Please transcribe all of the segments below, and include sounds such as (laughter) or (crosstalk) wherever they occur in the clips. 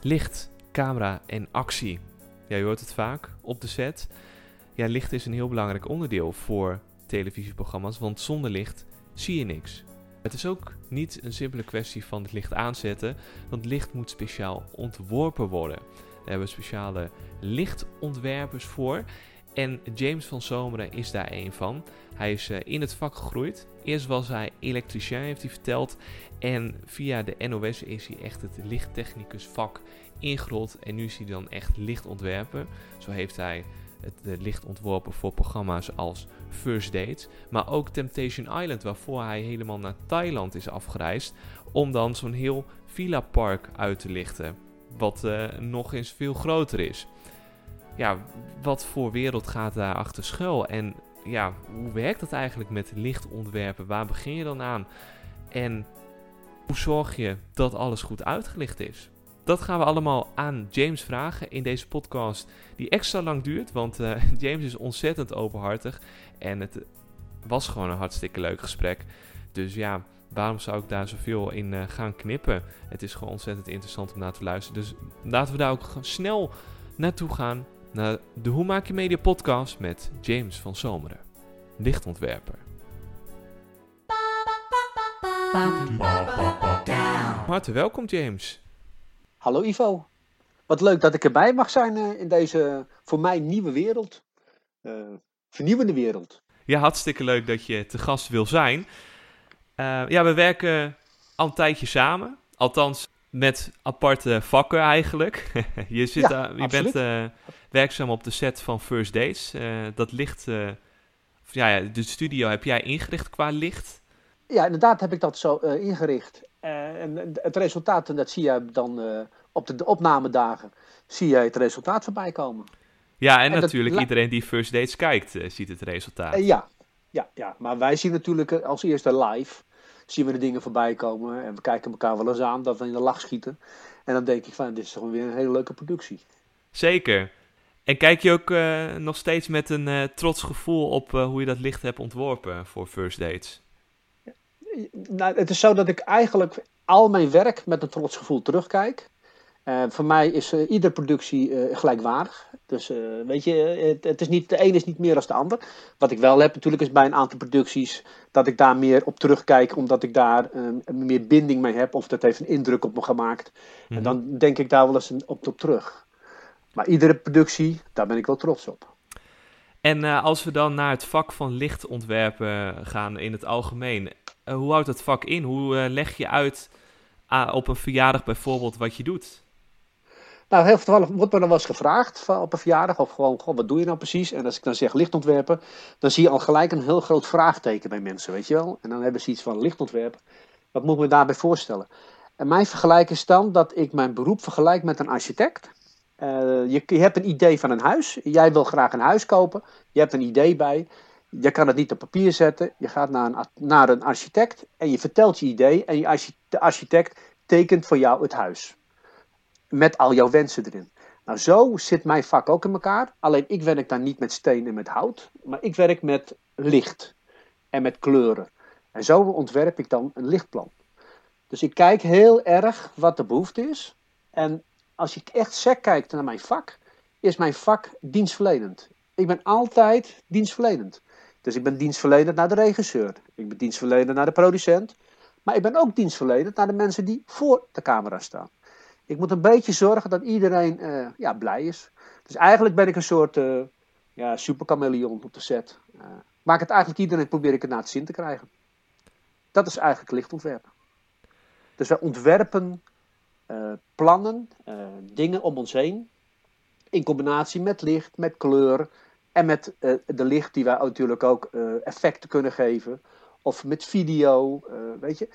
licht, camera en actie. Ja, je hoort het vaak op de set. Ja, licht is een heel belangrijk onderdeel voor televisieprogramma's, want zonder licht zie je niks. Het is ook niet een simpele kwestie van het licht aanzetten, want licht moet speciaal ontworpen worden. Daar hebben we speciale lichtontwerpers voor. En James van Zomeren is daar een van. Hij is eh, in het vak gegroeid. Eerst was hij elektricien, heeft hij verteld. En via de NOS is hij echt het lichttechnicus vak ingerold. En nu is hij dan echt lichtontwerper. Zo heeft hij het licht ontworpen voor programma's als First Dates. Maar ook Temptation Island, waarvoor hij helemaal naar Thailand is afgereisd. Om dan zo'n heel villa park uit te lichten. Wat uh, nog eens veel groter is. Ja, wat voor wereld gaat daar achter schuil? En ja, hoe werkt dat eigenlijk met lichtontwerpen? Waar begin je dan aan? En hoe zorg je dat alles goed uitgelicht is? Dat gaan we allemaal aan James vragen in deze podcast, die extra lang duurt. Want uh, (laughs) James is ontzettend openhartig en het was gewoon een hartstikke leuk gesprek. Dus ja, waarom zou ik daar zoveel in uh, gaan knippen? Het is gewoon ontzettend interessant om naar te luisteren. Dus laten we daar ook snel naartoe gaan. Naar de Hoe Maak Je Media podcast met James van Zomeren, lichtontwerper. Hartelijk welkom James. Hallo Ivo. Wat leuk dat ik erbij mag zijn uh, in deze voor mij nieuwe wereld. Uh, vernieuwende wereld. Ja, hartstikke leuk dat je te gast wil zijn. Uh, ja, we werken al een tijdje samen. Althans, met aparte vakken eigenlijk. (laughs) je zit, ja, je bent werkzaam op de set van First Dates. dat licht, ja, ja, de studio heb jij ingericht qua licht. Ja, inderdaad heb ik dat zo ingericht. En het resultaat, dat zie je dan op de, opnamedagen, zie je het resultaat voorbij komen. Ja, en, en natuurlijk iedereen die First Dates kijkt, ziet het resultaat. ja. Ja, ja, maar wij zien natuurlijk als eerste live, zien we de dingen voorbij komen. En we kijken elkaar wel eens aan, dat we in de lach schieten. En dan denk ik van, dit is gewoon weer een hele leuke productie. Zeker. En kijk je ook nog steeds met een trots gevoel op hoe je dat licht hebt ontworpen voor First Dates? nou, het is zo dat ik eigenlijk al mijn werk met een trots gevoel terugkijk. Uh, voor mij is uh, iedere productie uh, gelijkwaardig. Dus weet je, het, het, is niet, de een is niet meer dan de ander. Wat ik wel heb natuurlijk is bij een aantal producties dat ik daar meer op terugkijk, omdat ik daar meer binding mee heb of dat heeft een indruk op me gemaakt. En mhm. dan denk ik daar wel eens op, op terug. Maar iedere productie, daar ben ik wel trots op. En als we dan naar het vak van lichtontwerpen gaan in het algemeen, eh, hoe houdt het vak in? Hoe eh, leg je uit ah, op een verjaardag bijvoorbeeld wat je doet? Nou, heel toevallig wordt me dan wel eens gevraagd op een verjaardag. Of gewoon, wat doe je nou precies? En als ik dan zeg lichtontwerpen, dan zie je al gelijk een heel groot vraagteken bij mensen, weet je wel. En dan hebben ze iets van lichtontwerpen. Wat moet ik me daarbij voorstellen? En mijn vergelijk is dan dat ik mijn beroep vergelijk met een architect. Uh, je, hebt een idee van een huis. Jij wil graag een huis kopen. Je hebt een idee bij. Je kan het niet op papier zetten. Je gaat naar een, naar een architect en je vertelt je idee. En de architect tekent voor jou het huis. Met al jouw wensen erin. Nou, zo zit mijn vak ook in elkaar. Alleen ik werk dan niet met steen en met hout. Maar ik werk met licht en met kleuren. En zo ontwerp ik dan een lichtplan. Dus ik kijk heel erg wat de behoefte is. En als je echt sec kijkt naar mijn vak, is mijn vak dienstverlenend. Ik ben altijd dienstverlenend. Dus ik ben dienstverlenend naar de regisseur. Ik ben dienstverlenend naar de producent. Maar ik ben ook dienstverlenend naar de mensen die voor de camera staan. Ik moet een beetje zorgen dat iedereen uh, ja, blij is. Dus eigenlijk ben ik een soort uh, ja, op de set. Uh, maak het eigenlijk iedereen, probeer ik het naar het zin te krijgen. Dat is eigenlijk lichtontwerpen. Dus wij ontwerpen plannen, dingen om ons heen. In combinatie met licht, met kleur, en met de licht die wij natuurlijk ook effecten kunnen geven. Of met video, weet je.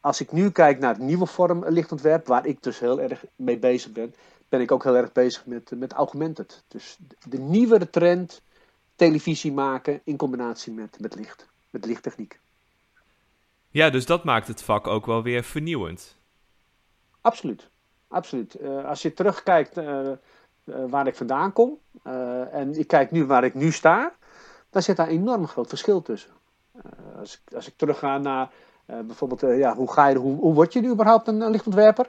Als ik nu kijk naar het nieuwe vorm lichtontwerp, waar ik dus heel erg mee bezig ben, ben ik ook heel erg bezig met, met augmented. Dus de nieuwere trend, televisie maken in combinatie met, met licht, met lichttechniek. Ja, dus dat maakt het vak ook wel weer vernieuwend. Absoluut, absoluut. als je terugkijkt eh, waar ik vandaan kom eh, en ik kijk nu waar ik nu sta, dan zit daar een enorm groot verschil tussen. Eh, als, ik, als ik terugga naar bijvoorbeeld, ja, hoe, ga je, hoe, hoe word je nu überhaupt een, lichtontwerper?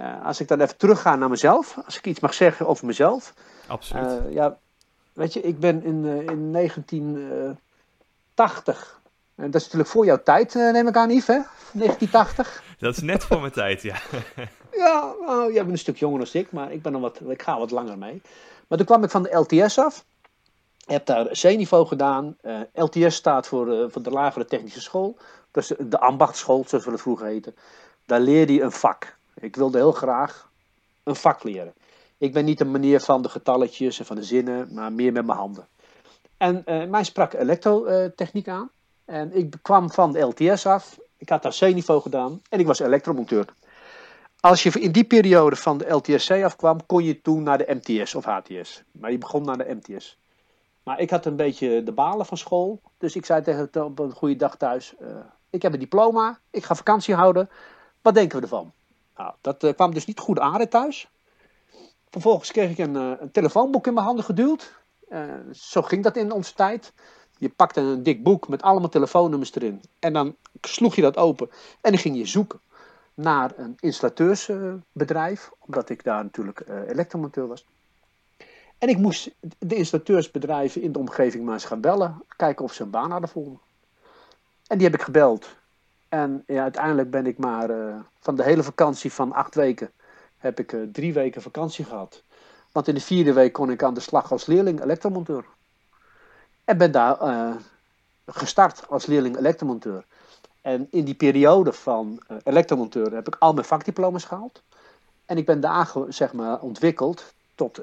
Uh, als ik dan even terugga naar mezelf, als ik iets mag zeggen over mezelf. Absoluut. Ja, weet je, ik ben in, in 1980, en dat is natuurlijk voor jouw tijd, neem ik aan, Yves, hè? 1980. Dat is net voor mijn tijd, ja. (laughs) ja, nou, jij bent een stuk jonger dan ik, maar ik, ben nog wat, ik ga wat langer mee. Maar toen kwam ik van de LTS af. Ik heb daar C-niveau gedaan. LTS staat voor, voor de lagere technische school. Is de ambachtschool, zoals we het vroeger heten. Daar leerde je een vak. Ik wilde heel graag een vak leren. Ik ben niet een meneer van de getalletjes en van de zinnen, maar meer met mijn handen. En uh, mij sprak elektrotechniek aan. En ik kwam van de LTS af. Ik had daar C-niveau gedaan en ik was elektromonteur. Als je in die periode van de LTSC afkwam, kon je toen naar de MTS of HTS. Maar je begon naar de MTS. Maar ik had een beetje de balen van school. Dus ik zei tegen het op een goede dag thuis: uh, Ik heb een diploma, ik ga vakantie houden. Wat denken we ervan? Nou, dat uh, kwam dus niet goed aan thuis. Vervolgens kreeg ik een, een telefoonboek in mijn handen geduwd. Uh, zo ging dat in onze tijd. Je pakte een dik boek met allemaal telefoonnummers erin. En dan sloeg je dat open. En dan ging je zoeken naar een installateursbedrijf. omdat ik daar natuurlijk elektromonteur was. En ik moest de installateursbedrijven in de omgeving maar eens gaan bellen. Kijken of ze een baan hadden voor me. En die heb ik gebeld. En ja, uiteindelijk ben ik maar uh, van de hele vakantie van acht weken, heb ik uh, drie weken vakantie gehad. Want in de vierde week kon ik aan de slag als leerling elektromonteur. En ben daar uh, gestart als leerling elektromonteur. En in die periode van elektromonteur heb ik al mijn vakdiploma's gehaald. En ik ben daar zeg maar ontwikkeld tot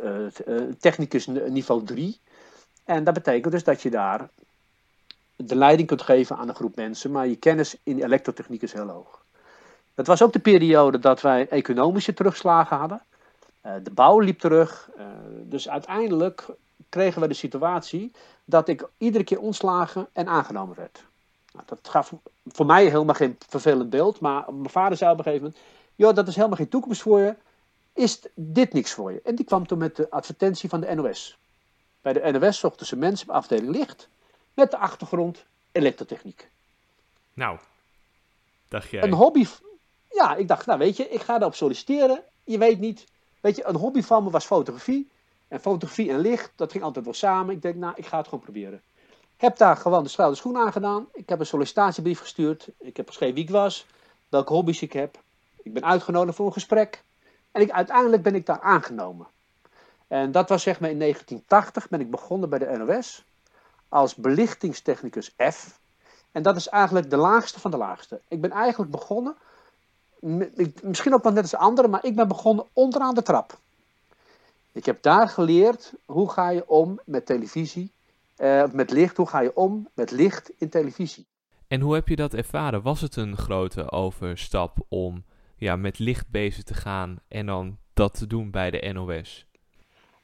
technicus niveau 3. En dat betekent dus dat je daar de leiding kunt geven aan een groep mensen, maar je kennis in elektrotechniek is heel hoog. Het was ook de periode dat wij economische terugslagen hadden. Uh, de bouw liep terug. Uh, dus uiteindelijk kregen we de situatie dat ik iedere keer ontslagen en aangenomen werd. Nou, dat gaf voor mij helemaal geen vervelend beeld, maar mijn vader zei op een gegeven moment: joh, dat is helemaal geen toekomst voor je. Is dit niks voor je? En die kwam toen met de advertentie van de NOS. Bij de NOS zochten ze mensen op afdeling licht met de achtergrond elektrotechniek. Nou, dacht jij? Een hobby. Ja, ik dacht, nou weet je, ik ga daarop solliciteren. Je weet niet. Weet je, een hobby van me was fotografie. En fotografie en licht, dat ging altijd wel samen. Ik denk, nou, ik ga het gewoon proberen. Heb daar gewoon de de schoen aangedaan. Ik heb een sollicitatiebrief gestuurd. Ik heb geschreven wie ik was, welke hobby's ik heb. Ik ben uitgenodigd voor een gesprek. En ik, uiteindelijk ben ik daar aangenomen. En dat was zeg maar in 1980 ben ik begonnen bij de NOS als belichtingstechnicus F. En dat is eigenlijk de laagste van de laagste. Ik ben eigenlijk begonnen, misschien ook wel net als anderen, maar ik ben begonnen onderaan de trap. Ik heb daar geleerd hoe ga je om met televisie, eh, met licht, hoe ga je om met licht in televisie. En hoe heb je dat ervaren? Was het een grote overstap om ja, met licht bezig te gaan en dan dat te doen bij de NOS?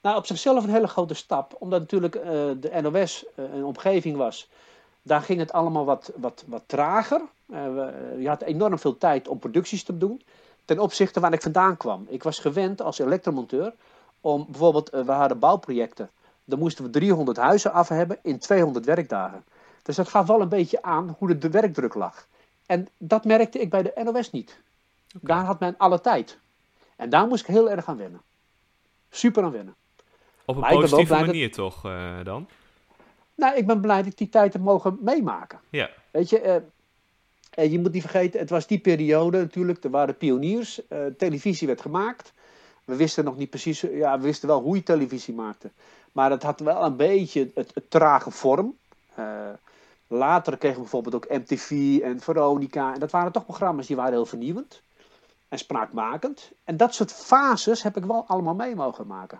Nou, op zichzelf een hele grote stap, omdat natuurlijk uh, de NOS uh, eh, een omgeving was. Daar ging het allemaal wat, wat, wat trager. Uh, we, je had enorm veel tijd om producties te doen. Ten opzichte waar ik vandaan kwam. Ik was gewend als elektromonteur om bijvoorbeeld, we hadden bouwprojecten. Dan moesten we 300 huizen af hebben in 200 werkdagen. Dus dat gaf wel een beetje aan hoe de, de werkdruk lag. En dat merkte ik bij de NOS niet. Okay. Daar had men alle tijd. En daar moest ik heel erg aan wennen. Super aan wennen. Op een positieve manier dat... toch uh, dan? Nou, ik ben blij dat ik die tijd heb mogen meemaken. Ja. Weet je, uh, je moet niet vergeten, het was die periode natuurlijk, er waren pioniers, uh, televisie werd gemaakt. We wisten nog niet precies, ja, we wisten wel hoe je televisie maakte. Maar het had wel een beetje het, het trage vorm. later kregen we bijvoorbeeld ook MTV en Veronica. En dat waren toch programma's die waren heel vernieuwend en spraakmakend. En dat soort fases heb ik wel allemaal mee mogen maken.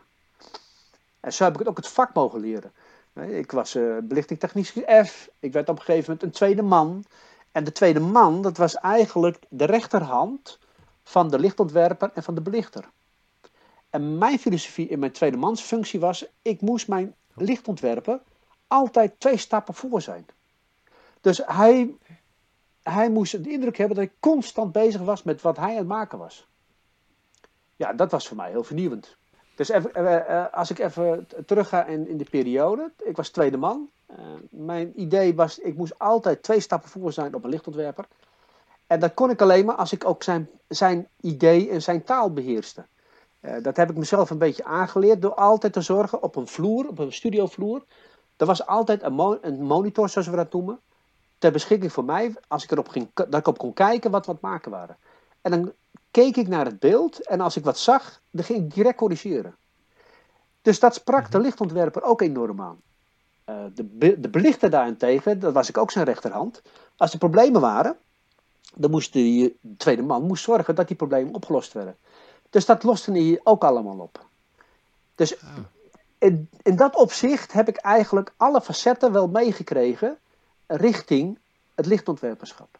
En zo heb ik ook het vak mogen leren. Ik was uh, belichtingtechnisch F. Ik werd op een gegeven moment een tweede man. En de tweede man, dat was eigenlijk de rechterhand van de lichtontwerper en van de belichter. En mijn filosofie in mijn tweede mansfunctie was, ik moest mijn lichtontwerper altijd twee stappen voor zijn. Dus hij, hij moest de indruk hebben dat ik constant bezig was met wat hij aan het maken was. Ja, dat was voor mij heel vernieuwend. Dus even, uh, uh, als ik even terug ga in, in de periode. Ik was tweede man. Uh, mijn idee was, ik moest altijd twee stappen voor zijn op een lichtontwerper. En dat kon ik alleen maar als ik ook zijn, zijn idee en zijn taal beheerste. Dat heb ik mezelf een beetje aangeleerd door altijd te zorgen op een vloer, op een studiovloer. Er was altijd een, een monitor, zoals we dat noemen, ter beschikking voor mij, als ik erop ging, dat ik op kon kijken wat wat maken waren. En dan keek ik naar het beeld en als ik wat zag, dan ging ik direct corrigeren. Dus dat sprak de mhm. lichtontwerper ook enorm aan. Uh, de, de belichter daarentegen, dat was ik ook zijn rechterhand. Als er problemen waren, dan moest die tweede man moest zorgen dat die problemen opgelost werden. Dus dat loste hij ook allemaal op. Dus ah. in, in dat opzicht heb ik eigenlijk alle facetten wel meegekregen richting het lichtontwerperschap.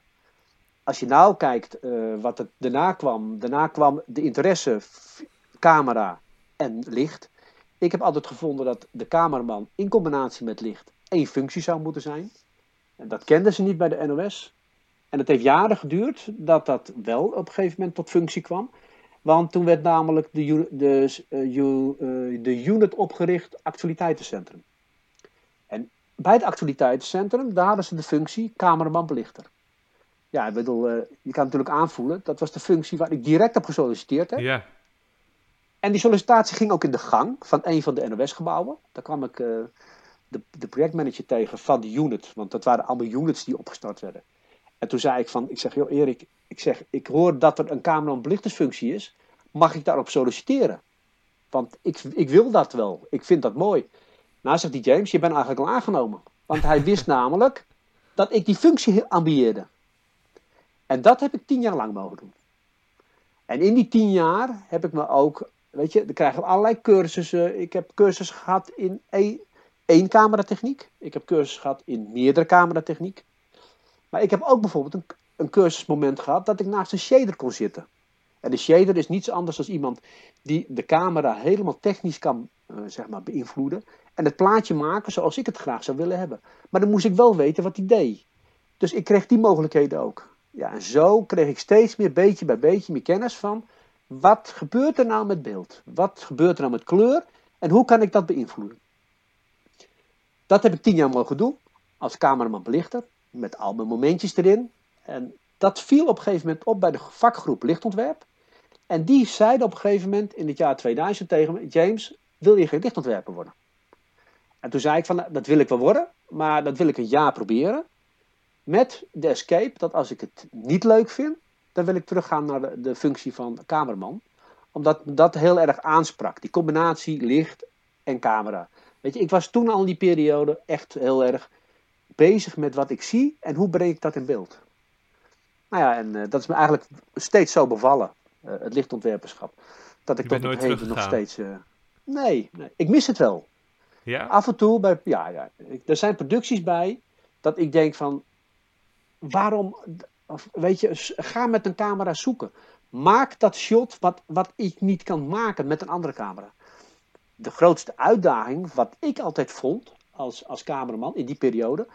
Als je nou kijkt uh, wat er daarna kwam, daarna kwam de interesse camera en licht. Ik heb altijd gevonden dat de cameraman in combinatie met licht één functie zou moeten zijn. En dat kenden ze niet bij de NOS. En het heeft jaren geduurd dat dat wel op een gegeven moment tot functie kwam. Want toen werd namelijk de, de, uh, de unit opgericht, actualiteitencentrum. En bij het actualiteitencentrum, daar hadden ze de functie cameraman belichter. Ja, ik bedoel, uh, je kan natuurlijk aanvoelen, dat was de functie waar ik direct op gesolliciteerd heb. Ja. En die sollicitatie ging ook in de gang van een van de NOS-gebouwen. Daar kwam ik uh, de, de projectmanager tegen van die unit, want dat waren allemaal units die opgestart werden. En toen zei ik van, ik zeg, joh Erik, ik zeg, ik hoor dat er een camera- belichtersfunctie is. Mag ik daarop solliciteren? Want ik, ik wil dat wel. Ik vind dat mooi. Nou, zegt die James, je bent eigenlijk al aangenomen. Want hij wist (laughs) namelijk dat ik die functie ambieerde. En dat heb ik tien jaar lang mogen doen. En in die tien jaar heb ik me ook, weet je, dan krijgen we allerlei cursussen. Ik heb cursussen gehad in één, één cameratechniek. Ik heb cursussen gehad in meerdere cameratechniek. Maar ik heb ook bijvoorbeeld een, een cursusmoment gehad dat ik naast een shader kon zitten. En de shader is niets anders dan iemand die de camera helemaal technisch kan uh, zeg maar, beïnvloeden. En het plaatje maken zoals ik het graag zou willen hebben. Maar dan moest ik wel weten wat hij deed. Dus ik kreeg die mogelijkheden ook. Ja, en zo kreeg ik steeds meer, beetje bij beetje, meer kennis van. Wat gebeurt er nou met beeld? Wat gebeurt er nou met kleur? En hoe kan ik dat beïnvloeden? Dat heb ik tien jaar mogen doen. Als cameraman belichter met al mijn momentjes erin. En dat viel op een gegeven moment op bij de vakgroep lichtontwerp. En die zeiden op een gegeven moment in het jaar 2000 tegen me: James, wil je geen lichtontwerper worden? En toen zei ik van, dat wil ik wel worden, maar dat wil ik een jaar proberen. Met de escape, dat als ik het niet leuk vind, dan wil ik teruggaan naar de, de functie van kamerman. Omdat dat heel erg aansprak, die combinatie licht en camera. Weet je, ik was toen al in die periode echt heel erg bezig met wat ik zie en hoe breng ik dat in beeld. Nou ja, en uh, dat is me eigenlijk steeds zo bevallen, uh, het lichtontwerperschap. Dat ik tot op heden nog steeds... Uh, nee, nee, ik mis het wel. Ja? Af en toe, bij, ja, ja, er zijn producties bij dat ik denk van, waarom, weet je, ga met een camera zoeken. Maak dat shot wat, wat ik niet kan maken met een andere camera. De grootste uitdaging, wat ik altijd vond, als, als cameraman in die periode,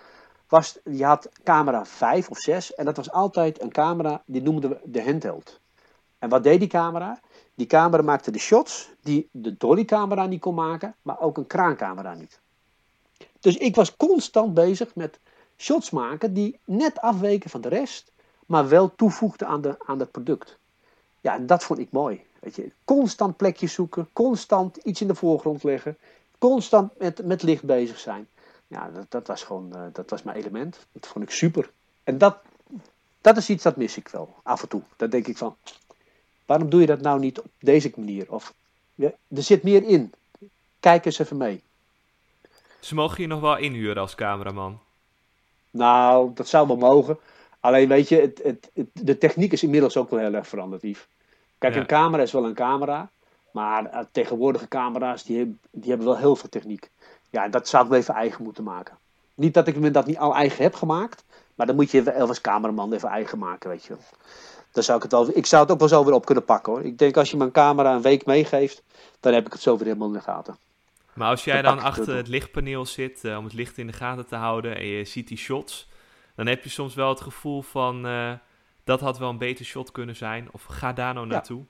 was, je had camera 5 of 6 en dat was altijd een camera, die noemden we de handheld. En wat deed die camera? Die camera maakte de shots die de dolly camera niet kon maken, maar ook een kraancamera niet. Dus ik was constant bezig met shots maken die net afweken van de rest, maar wel toevoegden aan, de, aan het product. Ja, en dat vond ik mooi. Weet je, constant plekjes zoeken, constant iets in de voorgrond leggen constant met, met licht bezig zijn. Ja, dat, dat was gewoon, uh, dat was mijn element. Dat vond ik super. En dat, dat is iets dat mis ik wel, af en toe. Dan denk ik van, waarom doe je dat nou niet op deze manier? Of, er zit meer in. Kijk eens even mee. Ze mogen je nog wel inhuren als cameraman? Nou, dat zou wel mogen. Alleen weet je, het, het, de techniek is inmiddels ook wel heel erg veranderd, Yves. Kijk, een camera is wel een camera. Maar uh, tegenwoordige camera's, die, die hebben wel heel veel techniek. Ja, dat zou ik wel even eigen moeten maken. Niet dat ik me dat niet al eigen heb gemaakt. Maar dan moet je even als cameraman even eigen maken, weet je wel. Dan zou ik, het wel, ik zou het ook wel zo weer op kunnen pakken hoor. Ik denk als je mijn camera een week meegeeft, dan heb ik het zo weer helemaal in de gaten. Maar als jij dan, achter het, lichtpaneel zit, uh, om het licht in de gaten te houden en je ziet die shots, dan heb je soms wel het gevoel van, uh, dat had wel een beter shot kunnen zijn. Of ga daar nou naartoe.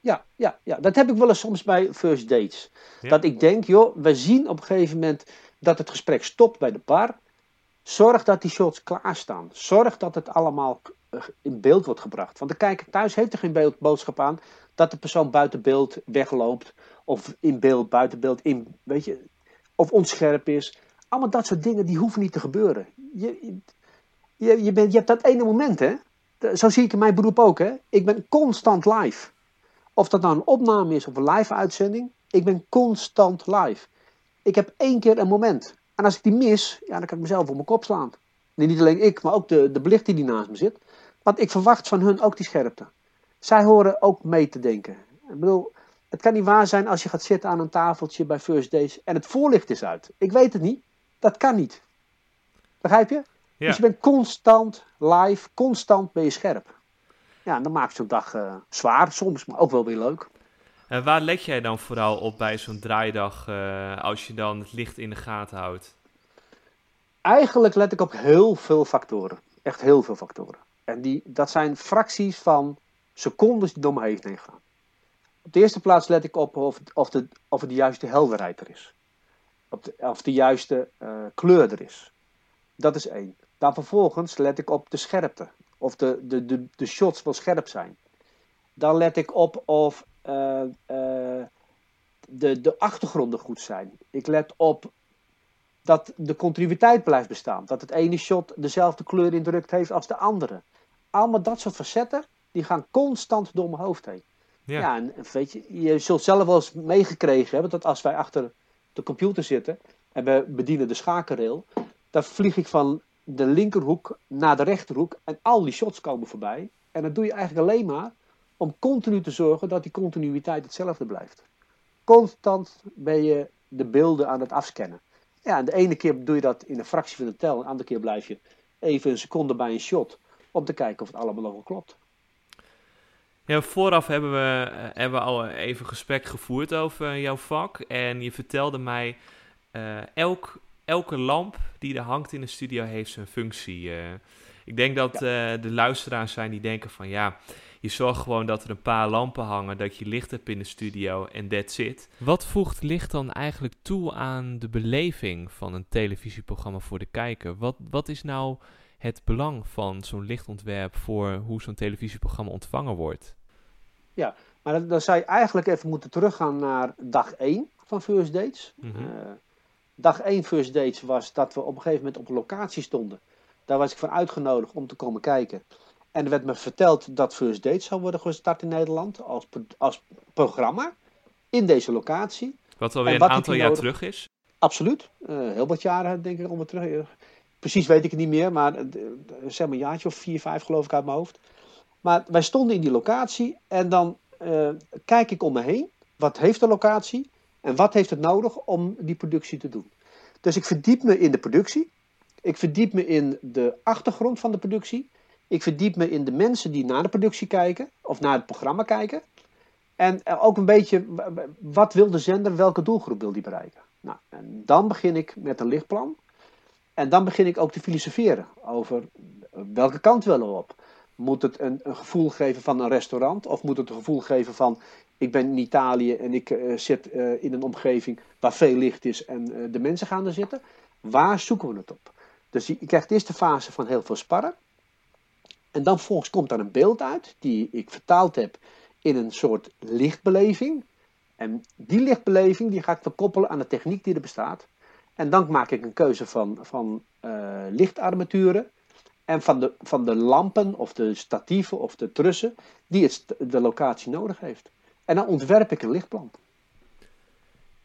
Ja ja, ja, dat heb ik wel eens soms bij first dates. Dat ik denk, joh, we zien op een gegeven moment dat het gesprek stopt bij de bar. Zorg dat die shots klaarstaan. Zorg dat het allemaal eh, in beeld wordt gebracht. Want de kijker thuis heeft er geen boodschap aan dat de persoon buiten beeld wegloopt. Of in beeld, buiten beeld, in, weet je, of onscherp is. Allemaal dat soort dingen, die hoeven niet te gebeuren. Je, je, je, bent, je hebt dat ene moment, hè. Zo zie ik in mijn beroep ook, hè. Ik ben constant live. Of dat nou een opname is of een live uitzending. Ik ben constant live. Ik heb één keer een moment. En als ik die mis, ja, dan kan ik mezelf op mijn kop slaan. niet alleen ik, maar ook de, de belichter die naast me zit. Want ik verwacht van hun ook die scherpte. Zij horen ook mee te denken. Ik bedoel, het kan niet waar zijn als je gaat zitten aan een tafeltje bij First Days en het voorlicht is uit. Ik weet het niet. Dat kan niet. Begrijp je? Ja. Dus je bent constant live, constant ben je scherp. Ja, dan maakt zo'n dag uh, zwaar soms, maar ook wel weer leuk. En waar let jij dan vooral op bij zo'n draaidag uh, als je dan het licht in de gaten houdt? Eigenlijk let ik op heel veel factoren. Echt heel veel factoren. En die, dat zijn fracties van secondes die door me heen gaan. Op de eerste plaats let ik op of, of, de, of de juiste helderheid er is. Of de, juiste uh, kleur er is. Dat is één. Dan vervolgens let ik op de scherpte. Of de, de, de, de shots wel scherp zijn. Dan let ik op of uh, uh, de, de achtergronden goed zijn. Ik let op dat de continuïteit blijft bestaan. Dat het ene shot dezelfde kleur indrukt heeft als de andere. Allemaal dat soort facetten, die gaan constant door mijn hoofd heen. Ja, ja en weet je, je zult zelf wel eens meegekregen hebben dat als wij achter de computer zitten en we bedienen de schakelrail, dan vlieg ik van de linkerhoek naar de rechterhoek en al die shots komen voorbij. En dat doe je eigenlijk alleen maar om continu te zorgen dat die continuïteit hetzelfde blijft. Constant ben je de beelden aan het afscannen. Ja, en de ene keer doe je dat in een fractie van de tel, en de andere keer blijf je even een seconde bij een shot om te kijken of het allemaal nog wel klopt. Ja, vooraf hebben we, eh, hebben we al even gesprek gevoerd over jouw vak. En je vertelde mij, uh, elk, elke lamp die er hangt in de studio heeft zijn functie. Uh, ik denk dat de luisteraars zijn die denken van ja, je zorgt gewoon dat er een paar lampen hangen, dat je licht hebt in de studio en that's it. Wat voegt licht dan eigenlijk toe aan de beleving van een televisieprogramma voor de kijker? Wat, wat is nou het belang van zo'n lichtontwerp voor hoe zo'n televisieprogramma ontvangen wordt? Ja, maar dan, dan, zou je eigenlijk even moeten teruggaan naar dag 1 van First Dates. Mhm. Eh, dag 1 First Dates was dat we op een gegeven moment op een locatie stonden. Daar was ik van uitgenodigd om te komen kijken. En er werd me verteld dat First Dates zou worden gestart in Nederland als, als programma in deze locatie. Wat alweer een aantal jaar terug is? Absoluut. Uh, heel wat jaren denk ik om het terug. Precies weet ik het niet meer, maar uh, zeg maar een jaartje of vier, vijf geloof ik uit mijn hoofd. Maar wij stonden in die locatie en dan uh, kijk ik om me heen. Wat heeft de locatie en wat heeft het nodig om die productie te doen? Dus ik verdiep me in de productie. Ik verdiep me in de achtergrond van de productie. Ik verdiep me in de mensen die naar de productie kijken of naar het programma kijken. En ook een beetje, wat wil de zender, welke doelgroep wil die bereiken? Nou, en dan begin ik met een lichtplan. En dan begin ik ook te filosoferen over welke kant willen we op. Moet het een, gevoel geven van een restaurant? Of moet het een gevoel geven van ik ben in Italië en ik uh, zit uh, in een omgeving waar veel licht is en de mensen gaan er zitten? Waar zoeken we het op? Dus je, je krijgt eerst de fase van heel veel sparren. En dan volgens komt daar een beeld uit, die ik vertaald heb in een soort lichtbeleving. En die lichtbeleving die ga ik verkoppelen aan de techniek die er bestaat. En dan maak ik een keuze van, van uh, lichtarmaturen en van de, van de lampen of de statieven of de trussen die het, de locatie nodig heeft. En dan ontwerp ik een lichtplan.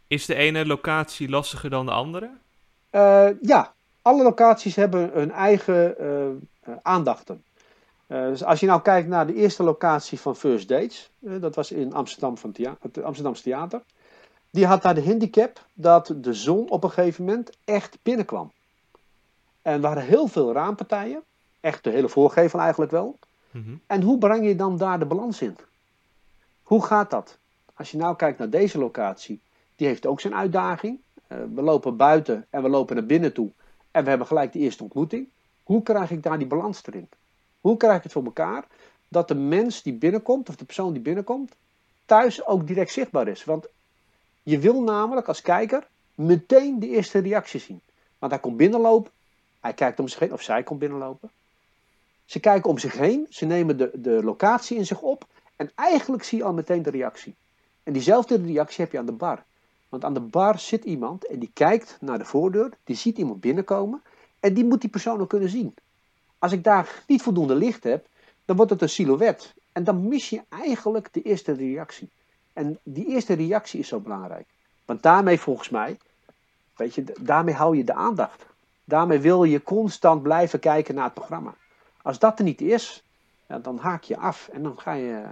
Is de ene locatie lastiger dan de andere? Uh, ja, alle locaties hebben hun eigen uh, aandachten. Uh, dus als je nou kijkt naar de eerste locatie van First Dates, dat was in Amsterdam van thea het Amsterdamse Theater. Die had daar de handicap dat de zon op een gegeven moment echt binnenkwam. En er waren heel veel raampartijen. Echt de hele voorgevel eigenlijk wel. Mhm. En hoe breng je dan daar de balans in? Hoe gaat dat? Als je nou kijkt naar deze locatie, die heeft ook zijn uitdaging. Uh, we lopen buiten en we lopen naar binnen toe. En we hebben gelijk de eerste ontmoeting. Hoe krijg ik daar die balans erin? Hoe krijg ik het voor elkaar dat de mens die binnenkomt, of de persoon die binnenkomt, thuis ook direct zichtbaar is? Want je wil namelijk als kijker meteen de eerste reactie zien. Want hij komt binnenlopen, hij kijkt om zich heen, of zij komt binnenlopen. Ze kijken om zich heen, ze nemen de, de locatie in zich op en eigenlijk zie je al meteen de reactie. En diezelfde reactie heb je aan de bar. Want aan de bar zit iemand en die kijkt naar de voordeur, die ziet iemand binnenkomen en die moet die persoon ook kunnen zien. Als ik daar niet voldoende licht heb, dan wordt het een silhouet. En dan mis je eigenlijk de eerste reactie. En die eerste reactie is zo belangrijk. Want daarmee volgens mij, weet je, daarmee hou je de aandacht. Daarmee wil je constant blijven kijken naar het programma. Als dat er niet is, ja, dan haak je af en dan ga je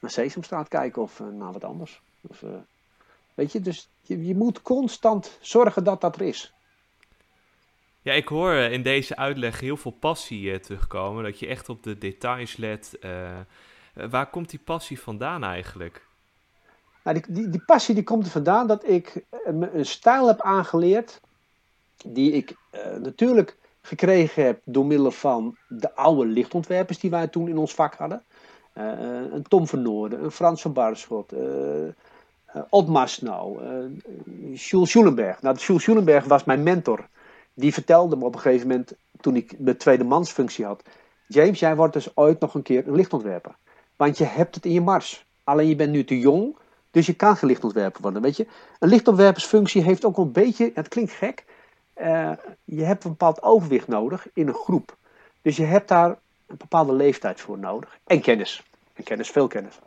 naar Sesamstraat kijken of uh, naar wat anders. Of, uh, weet je, dus je, je moet constant zorgen dat dat er is. Ja, ik hoor eh, in deze uitleg heel veel passie terugkomen. Dat je echt op de details let. Waar komt die passie vandaan eigenlijk? Nou, die, die, die, passie die komt er vandaan dat ik me een stijl heb aangeleerd. Die ik natuurlijk gekregen heb door middel van de oude lichtontwerpers die wij toen in ons vak hadden. een Tom van Noorden, een Frans van Barschot, Otmar Snow, Jules Schulenberg. Nou, Jules Schulenberg was mijn mentor die vertelde me op een gegeven moment, toen ik de tweede mansfunctie had. James, jij wordt dus ooit nog een keer een lichtontwerper. Want je hebt het in je mars. Alleen je bent nu te jong, dus je kan geen lichtontwerper worden. Weet je? Een lichtontwerpersfunctie heeft ook een beetje, het klinkt gek, uh, je hebt een bepaald overwicht nodig in een groep. Dus je hebt daar een bepaalde leeftijd voor nodig. En kennis. En kennis, veel kennis.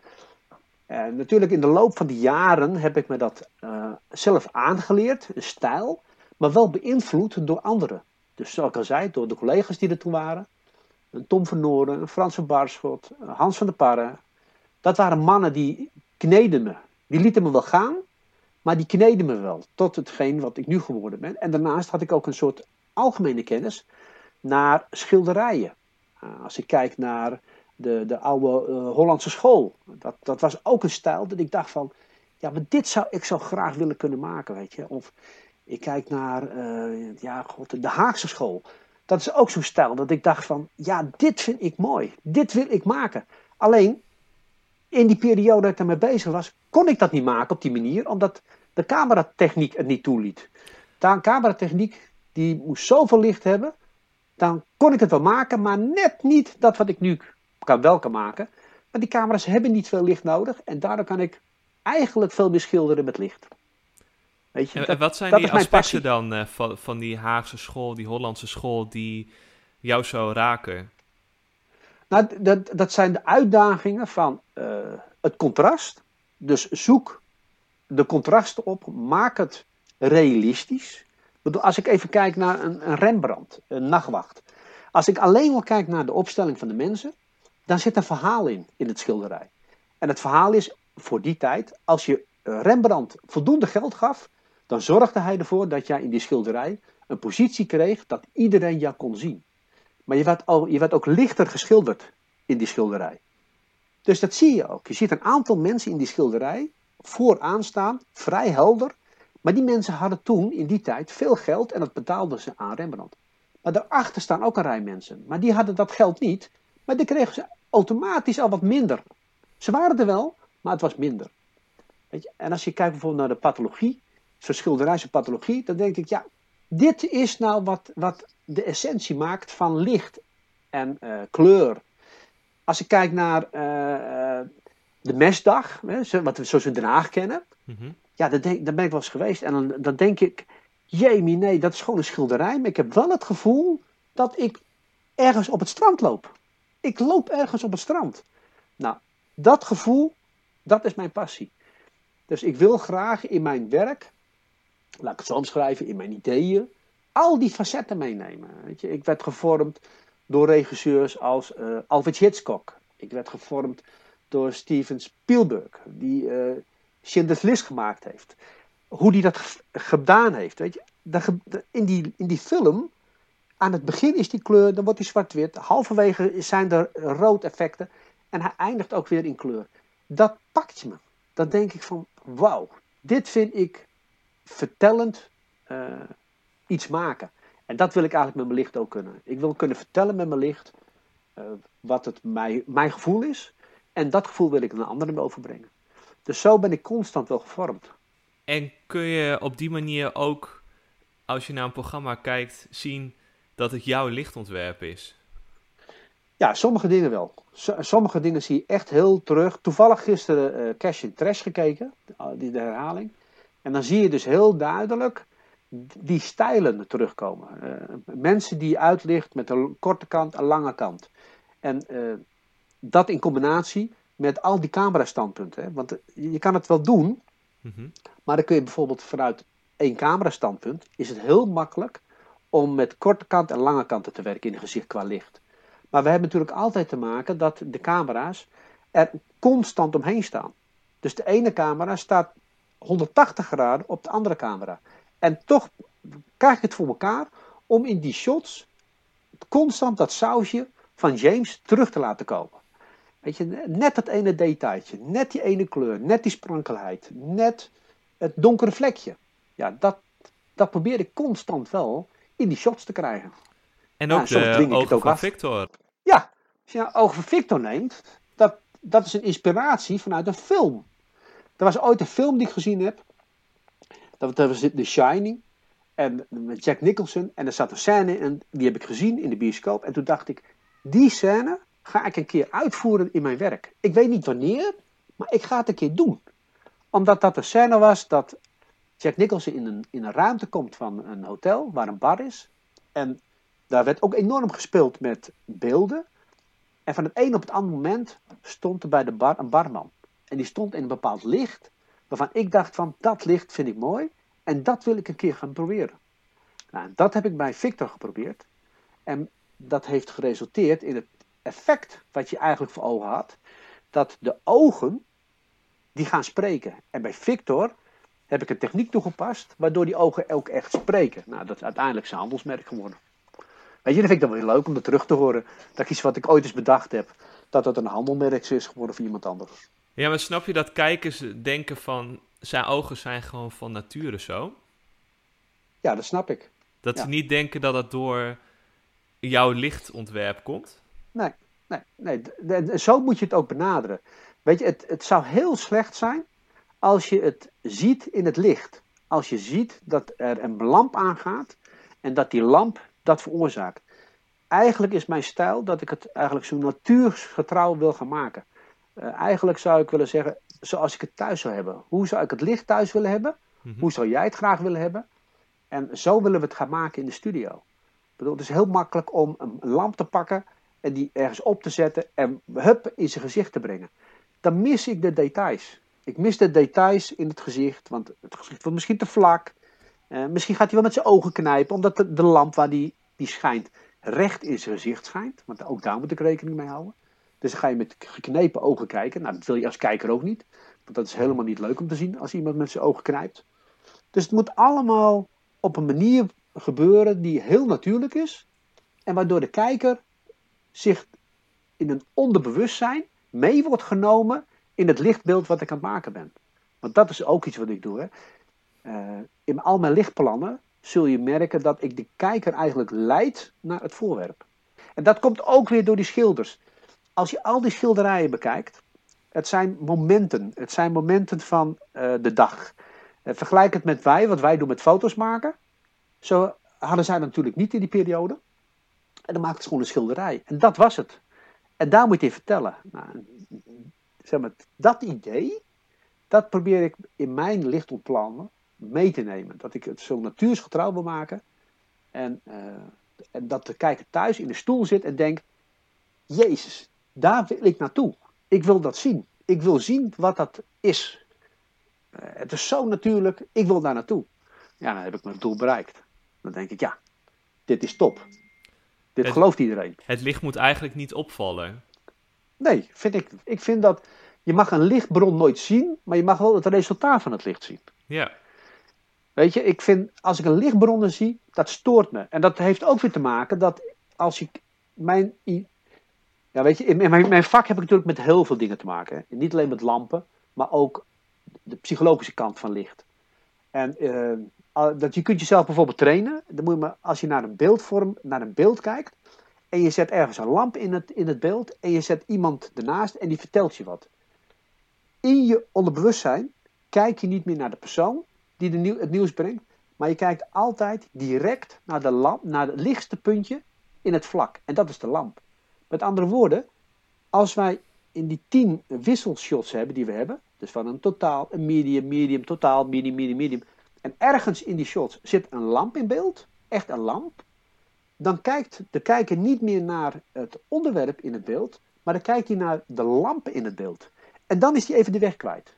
Uh, natuurlijk in de loop van de jaren heb ik me dat uh, zelf aangeleerd, een stijl maar wel beïnvloed door anderen. Dus zoals ik al zei, door de collega's die er toen waren. Tom van Noorden, Frans van Barschot, Hans van der Parre. Dat waren mannen die kneden me. Die lieten me wel gaan, maar die kneden me wel. Tot hetgeen wat ik nu geworden ben. En daarnaast had ik ook een soort algemene kennis naar schilderijen. Uh, als ik kijk naar de, de oude uh, Hollandse school. Dat, dat was ook een stijl dat ik dacht van... Ja, maar dit zou ik zo graag willen kunnen maken, weet je. Of ik kijk naar uh, ja, God, de Haagse school. Dat is ook zo'n stijl dat ik dacht van, ja, dit vind ik mooi. Dit wil ik maken. Alleen, in die periode dat ik ermee bezig was, kon ik dat niet maken op die manier, omdat de cameratechniek het niet toeliet. De cameratechniek, die moest zoveel licht hebben, dan kon ik het wel maken, maar net niet dat wat ik nu kan wel kan maken. Maar die camera's hebben niet veel licht nodig en daardoor kan ik eigenlijk veel meer schilderen met licht. Weet je, dat, wat zijn die aspecten dan uh, van, van die Haagse school, die Hollandse school, die jou zo raken? Nou, dat, dat zijn de uitdagingen van uh, het contrast. Dus zoek de contrasten op, maak het realistisch. Als ik even kijk naar een, Rembrandt, een nachtwacht. Als ik alleen maar kijk naar de opstelling van de mensen, dan zit een verhaal in, in het schilderij. En het verhaal is voor die tijd, als je Rembrandt voldoende geld gaf, dan zorgde hij ervoor dat jij in die schilderij een positie kreeg dat iedereen jou kon zien. Maar je werd, al, je werd ook lichter geschilderd in die schilderij. Dus dat zie je ook. Je ziet een aantal mensen in die schilderij vooraan staan, vrij helder. Maar die mensen hadden toen, in die tijd, veel geld en dat betaalden ze aan Rembrandt. Maar daarachter staan ook een rij mensen. Maar die hadden dat geld niet, maar die kregen ze automatisch al wat minder. Ze waren er wel, maar het was minder. Weet je? En als je kijkt bijvoorbeeld naar de pathologie, zo'n schilderijse pathologie, dan denk ik, ja, dit is nou wat, wat de essentie maakt van licht en uh, kleur. Als ik kijk naar uh, de mesdag, hè, wat we zoals we Den Haag kennen, mm-hmm. ja, daar, denk, daar ben ik wel eens geweest. En dan, dan denk ik, jemie, nee, dat is gewoon een schilderij, maar ik heb wel het gevoel dat ik ergens op het strand loop. Ik loop ergens op het strand. Nou, dat gevoel, dat is mijn passie. Dus ik wil graag in mijn werk laat ik het zo omschrijven, in mijn ideeën, al die facetten meenemen. Weet je, ik werd gevormd door regisseurs als uh, Alfred Hitchcock. Ik werd gevormd door Steven Spielberg, die uh, Schindler's List gemaakt heeft. Hoe die dat gedaan heeft. Weet je, in, die, in die film, aan het begin is die kleur, dan wordt die zwart-wit. Halverwege zijn er rood effecten. En hij eindigt ook weer in kleur. Dat pakt me. Dan denk ik van, wauw, dit vind ik vertellend uh, iets maken. En dat wil ik eigenlijk met mijn licht ook kunnen. Ik wil kunnen vertellen met mijn licht uh, wat het mij, mijn gevoel is. En dat gevoel wil ik naar anderen overbrengen. Dus zo ben ik constant wel gevormd. En kun je op die manier ook, als je naar een programma kijkt, zien dat het jouw lichtontwerp is? Ja, sommige dingen wel. S- sommige dingen zie je echt heel terug. Toevallig gisteren eh Cash in Trash gekeken, die de herhaling. En dan zie je dus heel duidelijk die stijlen terugkomen. Eh, mensen die uitlicht met een korte kant en lange kant. En eh, dat in combinatie met al die camerastandpunten. Hè? Want eh, je kan het wel doen, Mhm. maar dan kun je bijvoorbeeld vanuit één camerastandpunt, is het heel makkelijk om met korte kant en lange kanten te werken in een gezicht qua licht. Maar we hebben natuurlijk altijd te maken dat de camera's er constant omheen staan. Dus de ene camera staat 180 graden op de andere camera. En toch krijg je het voor elkaar om in die shots constant dat sausje van James terug te laten komen. Weet je, net dat ene detailtje, net die ene kleur, net die sprankelheid, net het donkere vlekje. Ja, dat, dat probeer ik constant wel in die shots te krijgen. En Ja, ook soms de ik ook van af. Victor. Ja, als je ogen van Victor neemt, dat, dat is een inspiratie vanuit een film. Er was ooit een film die ik gezien heb. Dat was The Shining. En met Jack Nicholson. En er zat een scène in, die heb ik gezien in de bioscoop. En toen dacht ik, die scène ga ik een keer uitvoeren in mijn werk. Ik weet niet wanneer, maar ik ga het een keer doen. Omdat dat een scène was dat Jack Nicholson in een, in een ruimte komt van een hotel waar een bar is. En daar werd ook enorm gespeeld met beelden. En van het een op het andere moment stond er bij de bar een barman. En die stond in een bepaald licht, waarvan ik dacht van dat licht vind ik mooi en dat wil ik een keer gaan proberen. Nou, dat heb ik bij Victor geprobeerd. En dat heeft geresulteerd in het effect wat je eigenlijk voor ogen had. Dat de ogen, die gaan spreken. En bij Victor heb ik een techniek toegepast, waardoor die ogen ook echt spreken. Nou, dat is uiteindelijk zijn handelsmerk geworden. Weet je, dat vind ik dan wel leuk om dat terug te horen. Dat iets wat ik ooit eens bedacht heb, dat dat een handelmerk is geworden voor iemand anders. Ja, maar snap je dat kijkers denken van... Zijn ogen zijn gewoon van nature zo? Ja, dat snap ik. Dat Ja. ze niet denken dat het door jouw lichtontwerp komt? Nee, nee, nee. Zo moet je het ook benaderen. Weet je, het, het zou heel slecht zijn als je het ziet in het licht. Als je ziet dat er een lamp aangaat en dat die lamp dat veroorzaakt. Eigenlijk is mijn stijl dat ik het eigenlijk zo natuurgetrouw wil gaan maken. Eh, eigenlijk zou ik willen zeggen, zoals ik het thuis zou hebben. Hoe zou ik het licht thuis willen hebben? Mhm. Hoe zou jij het graag willen hebben? En zo willen we het gaan maken in de studio. Ik bedoel, het is heel makkelijk om een lamp te pakken en die ergens op te zetten en hup in zijn gezicht te brengen. Dan mis ik de details. Ik mis de details in het gezicht, want het gezicht wordt misschien te vlak. Eh, misschien gaat hij wel met zijn ogen knijpen, omdat de, de lamp waar die, die schijnt recht in zijn gezicht schijnt. Want ook daar moet ik rekening mee houden. Dus dan ga je met geknepen ogen kijken. Nou, dat wil je als kijker ook niet. Want dat is helemaal niet leuk om te zien als iemand met zijn ogen knijpt. Dus het moet allemaal op een manier gebeuren die heel natuurlijk is. En waardoor de kijker zich in een onderbewustzijn mee wordt genomen in het lichtbeeld wat ik aan het maken ben. Want dat is ook iets wat ik doe. Hè. Eh, in al mijn lichtplannen zul je merken dat ik de kijker eigenlijk leid naar het voorwerp. En dat komt ook weer door die schilders. Als je al die schilderijen bekijkt, het zijn momenten. Het zijn momenten van eh, de dag. Eh, vergelijk het met wij, wat wij doen met foto's maken. Zo hadden zij natuurlijk niet in die periode. En dan maakten ze gewoon een schilderij. En dat was het. En daar moet je vertellen. Nou, zeg maar, dat idee, dat probeer ik in mijn lichtontplannen mee te nemen. Dat ik het zo natuursgetrouw wil maken. En, eh, en dat de kijker thuis in de stoel zit en denkt: Jezus, daar wil ik naartoe. Ik wil dat zien. Ik wil zien wat dat is. Eh, het is zo natuurlijk, ik wil daar naartoe. Ja, dan heb ik mijn doel bereikt. Dan denk ik: Ja, dit is top. Dit Het- gelooft iedereen. Het licht moet eigenlijk niet opvallen. Nee, vind ik. Ik vind dat je mag een lichtbron nooit zien, maar je mag wel het resultaat van het licht zien. Ja, Weet je, ik vind als ik een lichtbronnen zie, dat stoort me. En dat heeft ook weer te maken dat als ik mijn. Ja, weet je, in mijn, vak heb ik natuurlijk met heel veel dingen te maken. Niet alleen met lampen, maar ook de psychologische kant van licht. En eh, dat je kunt jezelf bijvoorbeeld trainen. Dan moet je maar, als je naar een beeldvorm, naar een beeld kijkt. En je zet ergens een lamp in het, in het beeld. En je zet iemand ernaast en die vertelt je wat. In je onderbewustzijn kijk je niet meer naar de persoon die de het nieuws brengt. Maar je kijkt altijd direct naar, de lamp, naar het lichtste puntje in het vlak. En dat is de lamp. Met andere woorden, als wij in die tien wisselshots hebben die we hebben, dus van een totaal, een medium, medium, totaal, medium, medium, medium, en ergens in die shots zit een lamp in beeld, echt een lamp, dan kijkt de kijker niet meer naar het onderwerp in het beeld, maar dan kijkt hij naar de lampen in het beeld. En dan is hij even de weg kwijt.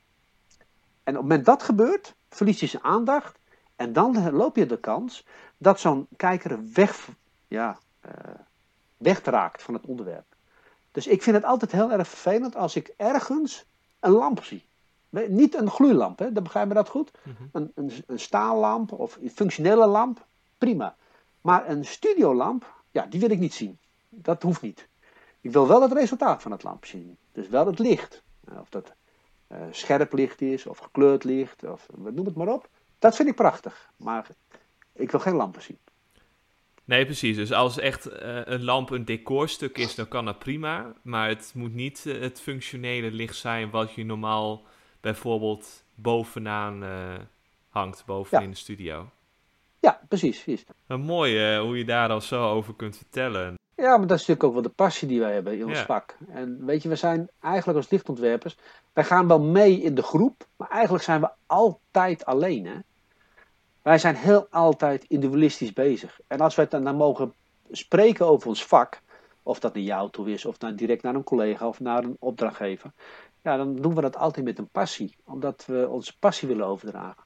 En op het moment dat gebeurt, verliest hij zijn aandacht. En dan loop je de kans dat zo'n kijker weg, ja, uh, wegraakt van het onderwerp. Dus ik vind het altijd heel erg vervelend als ik ergens een lamp zie. Niet een gloeilamp, hè? dan begrijp je dat goed. Mhm. een, een, een staallamp of een functionele lamp, prima. Maar een studiolamp, ja, die wil ik niet zien. Dat hoeft niet. Ik wil wel het resultaat van het lampje zien. Dus wel het licht. Of dat uh, scherp licht is, of gekleurd licht, of noem het maar op. Dat vind ik prachtig. Maar ik wil geen lampen zien. Nee, precies. Dus als echt uh, een lamp een decorstuk is, dan kan dat prima. Maar het moet niet uh, het functionele licht zijn wat je normaal bijvoorbeeld bovenaan uh, hangt, boven ja. in de studio. Ja, precies. precies. mooi hoe je daar al zo over kunt vertellen. Ja, maar dat is natuurlijk ook wel de passie die wij hebben in ons vak. En weet je, we zijn eigenlijk als lichtontwerpers, wij gaan wel mee in de groep, maar eigenlijk zijn we altijd alleen. Hè? Wij zijn heel altijd individualistisch bezig. En als wij dan, dan mogen spreken over ons vak, of dat naar jou toe is, of dan direct naar een collega of naar een opdrachtgever, ja, dan doen we dat altijd met een passie, omdat we onze passie willen overdragen.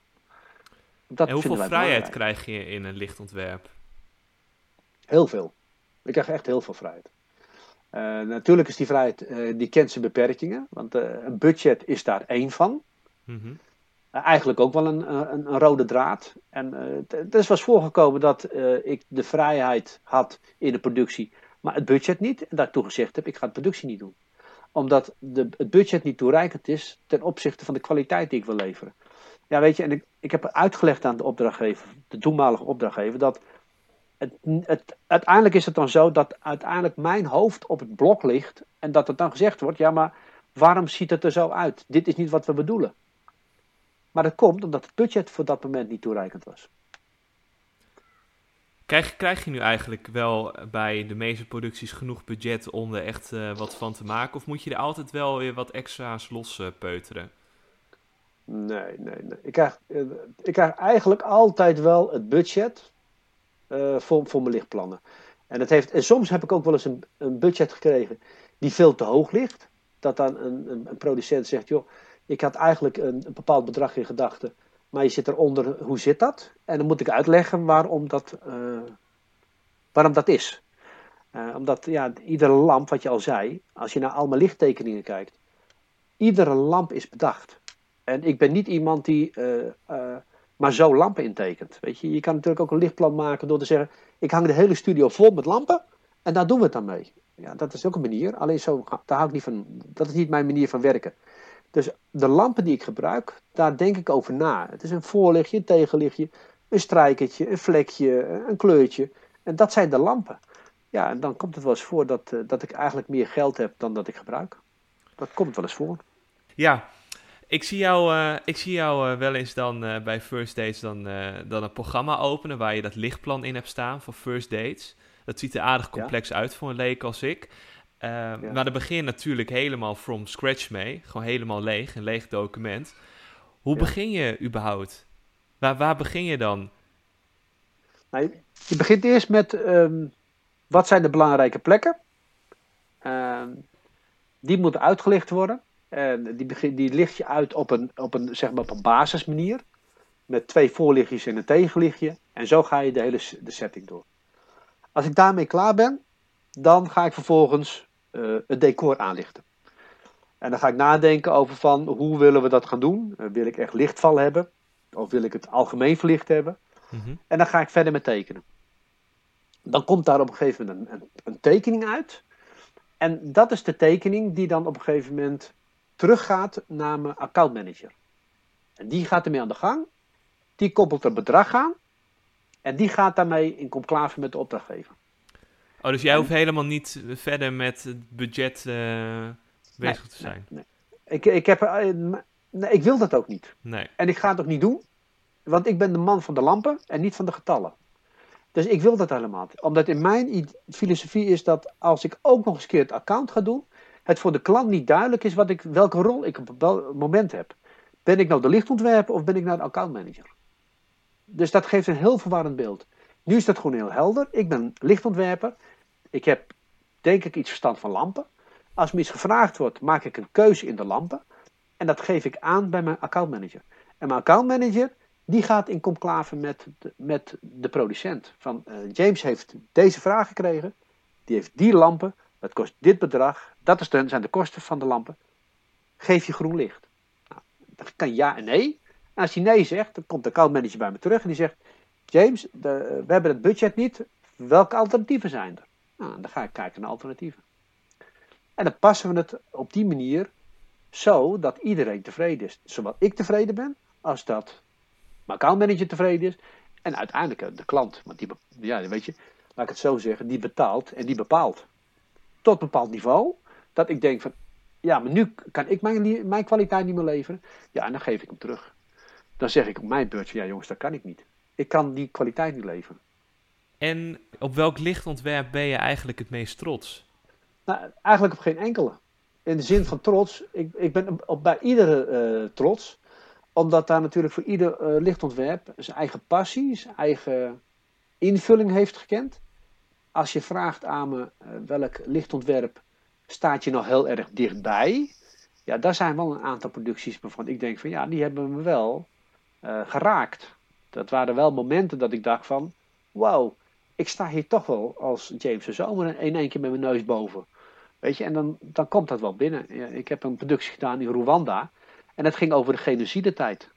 Dat en hoeveel vrijheid krijg je in een lichtontwerp? Heel veel. Ik krijg echt heel veel vrijheid. Uh, natuurlijk is die vrijheid, uh, die kent zijn beperkingen, want uh, een budget is daar één van. Mm eigenlijk ook wel een, een, een, rode draad. En het is eens voorgekomen dat ik de vrijheid had in de productie, maar het budget niet. En daartoe gezegd heb, ik ga de productie niet doen. Omdat de, het budget niet toereikend is ten opzichte van de kwaliteit die ik wil leveren. Ja, weet je, en ik, ik heb uitgelegd aan de opdrachtgever, de toenmalige opdrachtgever, dat het, het, uiteindelijk is het dan zo dat uiteindelijk mijn hoofd op het blok ligt en dat er dan gezegd wordt, ja maar waarom ziet het er zo uit? Dit is niet wat we bedoelen. Maar dat komt omdat het budget voor dat moment niet toereikend was. Krijg, krijg je nu eigenlijk wel bij de meeste producties genoeg budget om er echt uh, wat van te maken? Of moet je er altijd wel weer wat extra's los uh, peuteren? Nee, nee, nee. Ik krijg, uh, ik krijg eigenlijk altijd wel het budget uh, voor, voor mijn lichtplannen. En, dat heeft, en soms heb ik ook wel eens een, een budget gekregen die veel te hoog ligt. Dat dan een, een, een producent zegt, joh, ik had eigenlijk een, bepaald bedrag in gedachten, maar je zit eronder, hoe zit dat? En dan moet ik uitleggen waarom dat, uh, waarom dat is. Uh, omdat ja, iedere lamp, wat je al zei, als je naar al mijn lichttekeningen kijkt, iedere lamp is bedacht. En ik ben niet iemand die maar zo lampen intekent. Weet je, je kan natuurlijk ook een lichtplan maken door te zeggen: ik hang de hele studio vol met lampen en daar doen we het dan mee. Ja, dat is ook een manier. Alleen zo, daar hou ik niet van. Dat is niet mijn manier van werken. Dus de lampen die ik gebruik, daar denk ik over na. Het is een voorlichtje, een tegenlichtje, een strijkertje, een vlekje, een kleurtje. En dat zijn de lampen. Ja, en dan komt het wel eens voor dat, uh, dat ik eigenlijk meer geld heb dan dat ik gebruik. Dat komt wel eens voor. Ja, ik zie jou, uh, ik zie jou uh, wel eens dan uh, bij First Dates dan, dan een programma openen waar je dat lichtplan in hebt staan voor First Dates. Dat ziet er aardig complex ja. uit voor een leek als ik. Ja. Maar dan begin je natuurlijk helemaal from scratch mee. Gewoon helemaal leeg, een leeg document. Hoe ja. begin je überhaupt? Waar, waar begin je dan? Nou, je begint eerst met um, wat zijn de belangrijke plekken? Uh, die moeten uitgelicht worden. En die, begin, die licht je uit op een, op een, zeg maar op een basismanier. Met twee voorlichtjes en een tegenlichtje. En zo ga je de hele de setting door. Als ik daarmee klaar ben, dan ga ik vervolgens uh, het decor aanlichten. En dan ga ik nadenken over van hoe willen we dat gaan doen. Uh, wil ik echt lichtval hebben? Of wil ik het algemeen verlicht hebben? Mm -hmm. En dan ga ik verder met tekenen. Dan komt daar op een gegeven moment een, een, een tekening uit. En dat is de tekening die dan op een gegeven moment teruggaat naar mijn accountmanager. En die gaat ermee aan de gang. Die koppelt er bedrag aan. En die gaat daarmee in conclave met de opdrachtgever. Oh, dus jij hoeft helemaal niet verder met het budget uh, bezig nee, te zijn? Nee, nee. Ik, ik, heb, uh, nee, ik wil dat ook niet. Nee. En ik ga het ook niet doen. Want ik ben de man van de lampen en niet van de getallen. Dus ik wil dat helemaal niet. Omdat in mijn filosofie is dat als ik ook nog eens keer het account ga doen, het voor de klant niet duidelijk is wat ik, welke rol ik op welk moment heb. Ben ik nou de lichtontwerper of ben ik nou de accountmanager? Dus dat geeft een heel verwarrend beeld. Nu is dat gewoon heel helder. Ik ben lichtontwerper. Ik heb denk ik iets verstand van lampen. Als me iets gevraagd wordt, maak ik een keuze in de lampen. En dat geef ik aan bij mijn accountmanager. En mijn accountmanager, die gaat in conclave met de, met de producent. Van uh, James heeft deze vraag gekregen. Die heeft die lampen. Dat kost dit bedrag. Dat is de, zijn de kosten van de lampen. Geef je groen licht. Nou, dat kan ja en nee. En als hij nee zegt, dan komt de accountmanager bij me terug en die zegt: James, we hebben het budget niet. Welke alternatieven zijn er? Nou, dan ga ik kijken naar alternatieven. En dan passen we het op die manier zo dat iedereen tevreden is. Zowel ik tevreden ben, als dat mijn accountmanager tevreden is. En uiteindelijk de klant. Want die, ja, weet je, laat ik het zo zeggen, die betaalt en die bepaalt. Tot een bepaald niveau. Dat ik denk van, ja, maar nu kan ik mijn, mijn kwaliteit niet meer leveren. Ja, en dan geef ik hem terug. Dan zeg ik op mijn beurt, ja jongens, dat kan ik niet. Ik kan die kwaliteit niet leveren. En op welk lichtontwerp ben je eigenlijk het meest trots? Nou, eigenlijk op geen enkele. In de zin van trots, ik, ik ben op, bij iedere uh, trots. Omdat daar natuurlijk voor ieder uh, lichtontwerp zijn eigen passie, zijn eigen invulling heeft gekend. Als je vraagt aan me uh, welk lichtontwerp staat je nog heel erg dichtbij. Ja, daar zijn wel een aantal producties waarvan ik denk van ja, die hebben me wel geraakt. Dat waren wel momenten dat ik dacht van, wauw, ik sta hier toch wel als James de Zomer in één keer met mijn neus boven. Weet je, en dan, dan komt dat wel binnen. Ik heb een productie gedaan in Rwanda en dat ging over de genocide-tijd.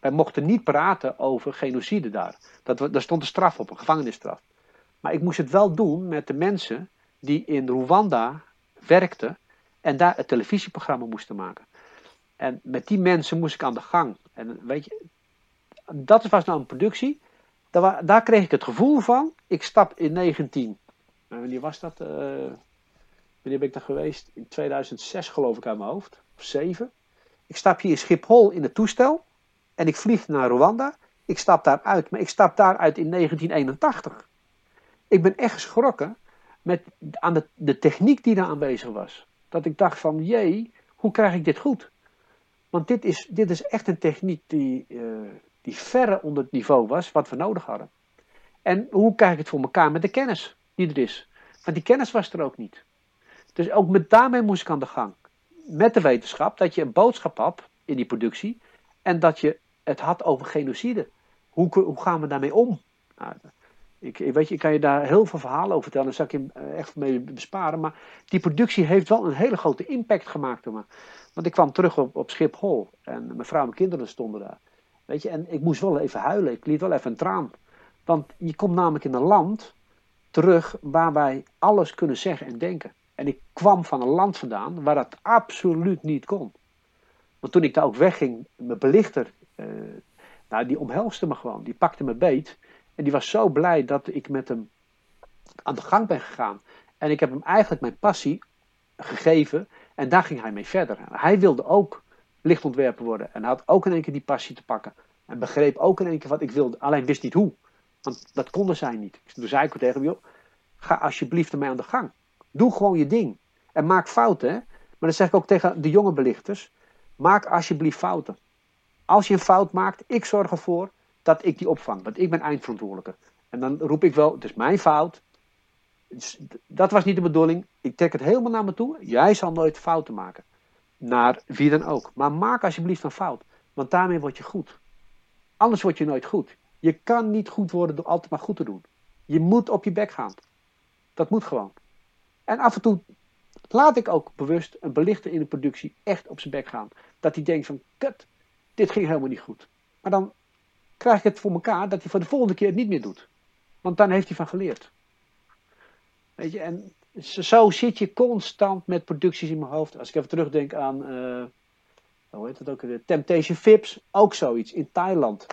Wij mochten niet praten over genocide daar. Dat, daar stond een straf op, een gevangenisstraf. Maar ik moest het wel doen met de mensen die in Rwanda werkten en daar het televisieprogramma moesten maken. En met die mensen moest ik aan de gang. En weet je, dat was nou een productie. Daar, daar kreeg ik het gevoel van. Ik stap in 19. Nou, wanneer was dat? Uh, wanneer ben ik daar geweest? In 2006 geloof ik aan mijn hoofd. Of 7. Ik stap hier in Schiphol in het toestel. En ik vlieg naar Rwanda. Ik stap daaruit. Maar ik stap daaruit in 1981. Ik ben echt geschrokken met aan de, de techniek die daar aanwezig was. Dat ik dacht van, jee, hoe krijg ik dit goed? Want dit is, dit is echt een techniek die, uh, die verre onder het niveau was wat we nodig hadden. En hoe krijg ik het voor elkaar met de kennis die er is? Want die kennis was er ook niet. Dus ook met daarmee moest ik aan de gang. Met de wetenschap dat je een boodschap had in die productie en dat je het had over genocide. Hoe, hoe gaan we daarmee om? Nou, ik, weet je, ik kan je daar heel veel verhalen over vertellen, daar zal ik je eh, echt mee besparen. Maar die productie heeft wel een hele grote impact gemaakt op me. Want ik kwam terug op, op Schiphol en mijn vrouw en kinderen stonden daar. Weet je, en ik moest wel even huilen. Ik liet wel even een traan. Want je komt namelijk in een land terug waar wij alles kunnen zeggen en denken. En ik kwam van een land vandaan waar dat absoluut niet kon. Want toen ik daar ook wegging, mijn belichter, uh, nou, die omhelste me gewoon. Die pakte me beet. En die was zo blij dat ik met hem aan de gang ben gegaan. En ik heb hem eigenlijk mijn passie gegeven. En daar ging hij mee verder. Hij wilde ook lichtontwerper worden. En had ook in één keer die passie te pakken. En begreep ook in één keer wat ik wilde. Alleen wist niet hoe. Want dat konden zij niet. Toen zei ik tegen hem, joh, ga alsjeblieft ermee aan de gang. Doe gewoon je ding. En maak fouten. Maar dat zeg ik ook tegen de jonge belichters. Maak alsjeblieft fouten. Als je een fout maakt, ik zorg ervoor dat ik die opvang. Want ik ben eindverantwoordelijke. En dan roep ik wel, het is mijn fout. Dat was niet de bedoeling. Ik trek het helemaal naar me toe. Jij zal nooit fouten maken naar wie dan ook. Maar maak alsjeblieft een fout, want daarmee word je goed. Anders word je nooit goed. Je kan niet goed worden door altijd maar goed te doen. Je moet op je bek gaan. Dat moet gewoon. En af en toe laat ik ook bewust een belichter in de productie echt op zijn bek gaan. Dat hij denkt van, kut, dit ging helemaal niet goed. Maar dan krijg ik het voor elkaar dat hij voor de volgende keer het niet meer doet. Want dan heeft hij van geleerd. Weet je, en zo zit je constant met producties in mijn hoofd. Als ik even terugdenk aan, uh, hoe heet het ook, de Temptation Vips, ook zoiets in Thailand.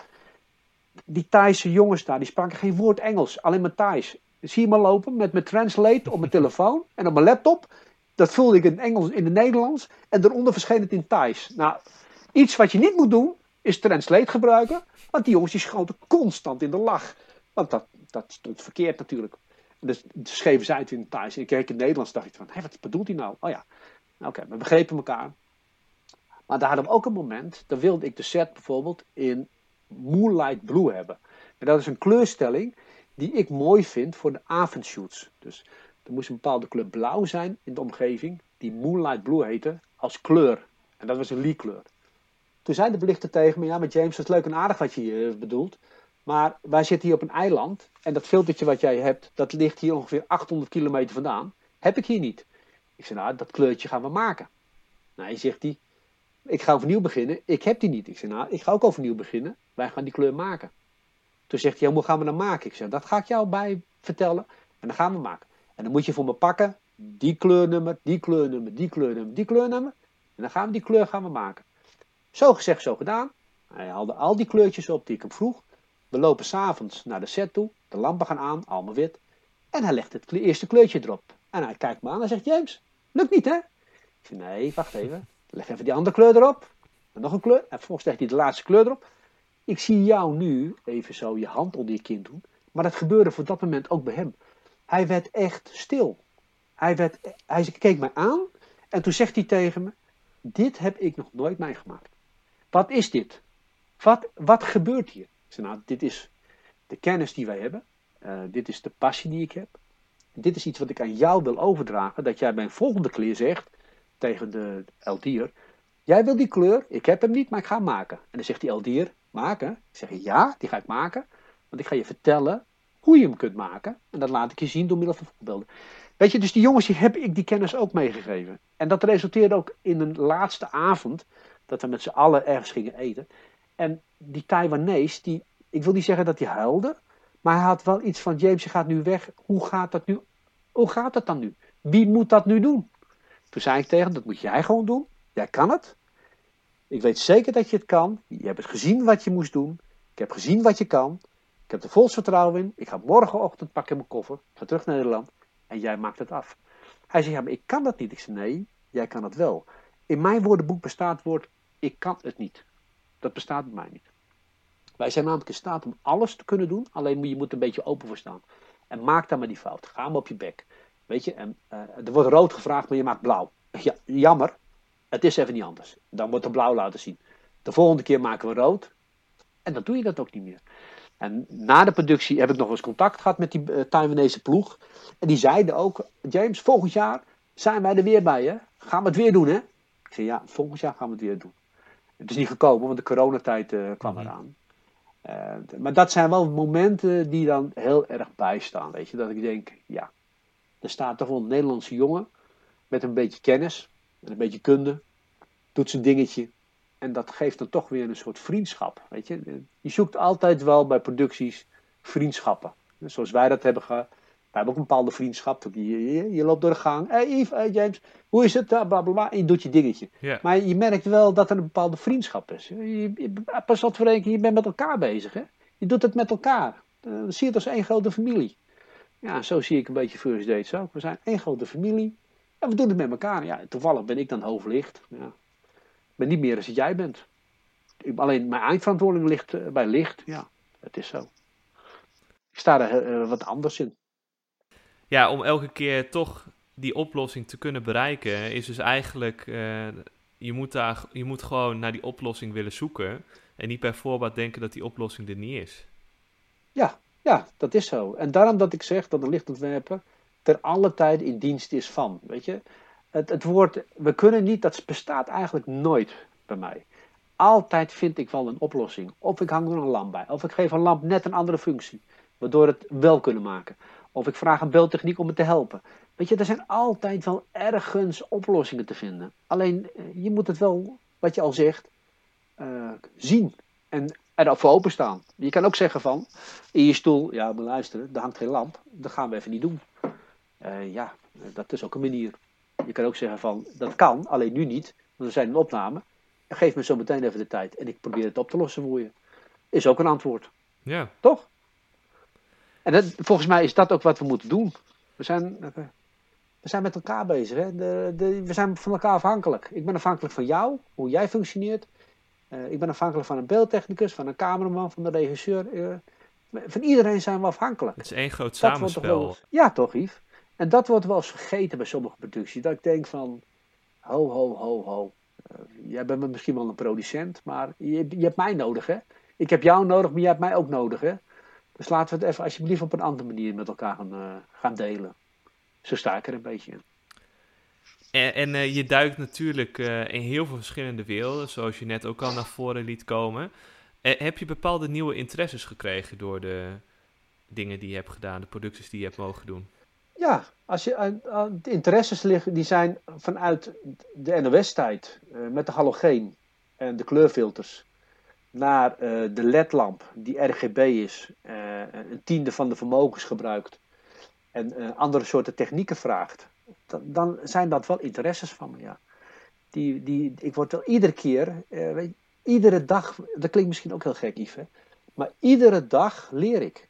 Die Thaise jongens daar, die spraken geen woord Engels, alleen maar Thais. Zie je me lopen met mijn translate op mijn (laughs) telefoon en op mijn laptop. Dat voelde ik in Engels, in het Nederlands. En eronder verscheen het in Thais. Nou, iets wat je niet moet doen, is translate gebruiken. Want die jongens die schoten constant in de lach. Want dat, dat stond verkeerd natuurlijk. Dus schreven zij het in Thais. Ik keek in het Nederlands dacht ik van, hé, wat bedoelt hij nou? Oh ja, oké, we begrepen elkaar. Maar daar hadden we ook een moment, dan wilde ik de set bijvoorbeeld in Moonlight Blue hebben. En dat is een kleurstelling die ik mooi vind voor de avondshoots. Dus er moest een bepaalde kleur blauw zijn in de omgeving, die Moonlight Blue heette, als kleur. En dat was een Lee kleur. Toen zei de belichter tegen me, ja, maar James, dat is leuk en aardig wat je hier bedoelt. Maar wij zitten hier op een eiland en dat filtertje wat jij hebt, dat ligt hier ongeveer 800 kilometer vandaan. Heb ik hier niet. Ik zei, nou, dat kleurtje gaan we maken. Nou, zegt hij, ik ga overnieuw beginnen. Ik heb die niet. Ik zei, nou, ik ga ook overnieuw beginnen. Wij gaan die kleur maken. Toen zegt hij, hoe gaan we dan maken? Ik zei, dat ga ik jou bij vertellen. En dan gaan we maken. En dan moet je voor me pakken, die kleurnummer, die kleurnummer, die kleurnummer, die kleurnummer. En dan gaan we die kleur gaan we maken. Zo gezegd, zo gedaan. Hij haalde al die kleurtjes op die ik hem vroeg. We lopen s'avonds naar de set toe. De lampen gaan aan, allemaal wit. En hij legt het eerste kleurtje erop. En hij kijkt me aan en zegt, James, lukt niet hè? Ik zeg, nee, wacht even. Leg even die andere kleur erop. En nog een kleur. En vervolgens legt hij de laatste kleur erop. Ik zie jou nu even zo je hand onder je kin doen. Maar dat gebeurde voor dat moment ook bij hem. Hij werd echt stil. Hij, werd, hij keek mij aan. En toen zegt hij tegen me. Dit heb ik nog nooit meegemaakt. Wat is dit? Wat, wat gebeurt hier? Nou, dit is de kennis die wij hebben. Uh, dit is de passie die ik heb. Dit is iets wat ik aan jou wil overdragen. Dat jij bij een volgende kleur zegt tegen de Eldier. Jij wil die kleur, ik heb hem niet, maar ik ga hem maken. En dan zegt die Eldier, maken? Ik zeg, ja, die ga ik maken. Want ik ga je vertellen hoe je hem kunt maken. En dat laat ik je zien door middel van voorbeelden. Weet je, dus die jongens, die heb ik die kennis ook meegegeven. En dat resulteerde ook in een laatste avond, dat we met z'n allen ergens gingen eten. En die Taiwanese, die, ik wil niet zeggen dat hij huilde, maar hij had wel iets van, James, je gaat nu weg. Hoe gaat dat nu? Hoe gaat dat dan nu? Wie moet dat nu doen? Toen zei ik tegen hem, dat moet jij gewoon doen. Jij kan het. Ik weet zeker dat je het kan. Je hebt gezien wat je moest doen. Ik heb gezien wat je kan. Ik heb er volste vertrouwen in. Ik ga morgenochtend pakken mijn koffer. Ga terug naar Nederland. En jij maakt het af. Hij zei, ja, maar ik kan dat niet. Ik zei, nee, jij kan het wel. In mijn woordenboek bestaat het woord, ik kan het niet. Dat bestaat bij mij niet. Wij zijn namelijk in staat om alles te kunnen doen. Alleen je moet een beetje open voor staan. En maak dan maar die fout. Ga maar op je bek. Weet je, en, uh, er wordt rood gevraagd, maar je maakt blauw. Ja, jammer, het is even niet anders. Dan wordt er blauw laten zien. De volgende keer maken we rood. En dan doe je dat ook niet meer. En na de productie heb ik nog eens contact gehad met die uh, Taiwanese ploeg. En die zeiden ook, James, volgend jaar zijn wij er weer bij, hè? Gaan we het weer doen, hè? Ik zei, ja, volgend jaar gaan we het weer doen. Het is niet gekomen, want de coronatijd uh, kwam eraan. Uh, maar dat zijn wel momenten die dan heel erg bijstaan, weet je. Dat ik denk, ja, er staat toch wel een Nederlandse jongen met een beetje kennis en een beetje kunde, doet zijn dingetje. En dat geeft dan toch weer een soort vriendschap. Weet je? je zoekt altijd wel bij producties vriendschappen. Zoals wij dat hebben gehad. We hebben ook een bepaalde vriendschap. Je, je, je loopt door de gang. Hé hey Yves, hey James, hoe is het? Blablabla. En je doet je dingetje. Maar je merkt wel dat er een bepaalde vriendschap is. Je, je, pas op voor je bent met elkaar bezig. Hè? Je doet het met elkaar. Dan zie je het als één grote familie. Ja, zo zie ik een beetje First Dates ook. We zijn één grote familie. En we doen het met elkaar. Ja, toevallig ben ik dan hoofdlicht. Ja. Ik ben niet meer als jij bent. Alleen mijn eindverantwoording ligt eh, bij licht. Ja, het is zo. Ik sta er uh, wat anders in. Ja, om elke keer toch die oplossing te kunnen bereiken, is dus eigenlijk, uh, je, moet daar, je moet gewoon naar die oplossing willen zoeken. En niet bij voorbaat denken dat die oplossing er niet is. Ja, ja, dat is zo. En daarom dat ik zeg dat een lichtontwerper ter alle tijd in dienst is van. Weet je? Het, het woord, we kunnen niet, dat bestaat eigenlijk nooit bij mij. Altijd vind ik wel een oplossing. Of ik hang er een lamp bij. Of ik geef een lamp net een andere functie. Waardoor het wel kunnen maken. Of ik vraag een beeldtechniek om het te helpen. Weet je, er zijn altijd wel ergens oplossingen te vinden. Alleen, eh, je moet het wel, wat je al zegt, uh, zien. En erop voor openstaan. Je kan ook zeggen van, in je stoel, ja, maar luisteren, er hangt geen lamp. Dat gaan we even niet doen. Uh, ja, dat is ook een manier. Je kan ook zeggen van, dat kan, alleen nu niet, want we zijn een opname. Geef me zo meteen even de tijd en ik probeer het op te lossen voor je. Is ook een antwoord. Ja. Toch? En dat, volgens mij is dat ook wat we moeten doen. We zijn, we zijn met elkaar bezig. Hè? De, de, we zijn van elkaar afhankelijk. Ik ben afhankelijk van jou, hoe jij functioneert. Uh, ik ben afhankelijk van een beeldtechnicus, van een cameraman, van de regisseur. Uh, Van iedereen zijn we afhankelijk. Het is één groot Dat wordt toch samenspel. wel- ja, toch, Yves? En dat wordt wel eens vergeten bij sommige producties. Dat ik denk van, ho, ho, ho, ho. Eh, jij bent misschien wel een producent, maar je, je hebt mij nodig, hè? Ik heb jou nodig, maar jij hebt mij ook nodig, hè? Dus laten we het even alsjeblieft op een andere manier met elkaar gaan, eh, gaan delen. Zo sta ik er een beetje in. En, en eh, je duikt natuurlijk eh, in heel veel verschillende werelden, zoals je net ook al naar voren liet komen. Heb je bepaalde nieuwe interesses gekregen door de dingen die je hebt gedaan, de producties die je hebt mogen doen? Ja, als je, de interesses liggen, die zijn vanuit de NOS-tijd met de halogeen en de kleurfilters naar eh, de LED-lamp die RGB is, eh, een tiende van de vermogens gebruikt en eh, andere soorten technieken vraagt, dan, zijn dat wel interesses van me, ja. Die, die, ik word wel iedere keer, iedere dag, dat klinkt misschien ook heel gek, Yves, maar iedere dag leer ik.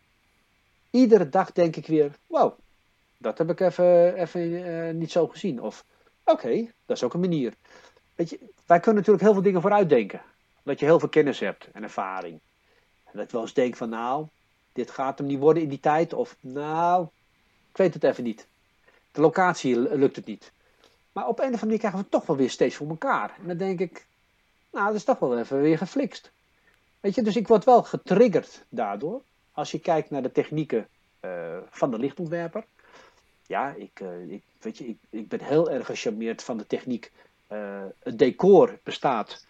Iedere dag denk ik weer, wow, dat heb ik even, even niet zo gezien. Of, oké, dat is ook een manier. Weet je, wij kunnen natuurlijk heel veel dingen vooruitdenken. Dat je heel veel kennis hebt en ervaring. En dat je wel eens denkt van, nou, dit gaat hem niet worden in die tijd. Of, nou, ik weet het even niet. De locatie lukt het niet. Maar op een of andere manier krijgen we het toch wel weer steeds voor elkaar. En dan denk ik, nou, dat is toch wel even weer geflixt. Weet je, dus ik word wel getriggerd daardoor. Als je kijkt naar de technieken eh, van de lichtontwerper ja, ik, eh, ik, weet je, ik, ik ben heel erg gecharmeerd van de techniek. Eh, het decor bestaat.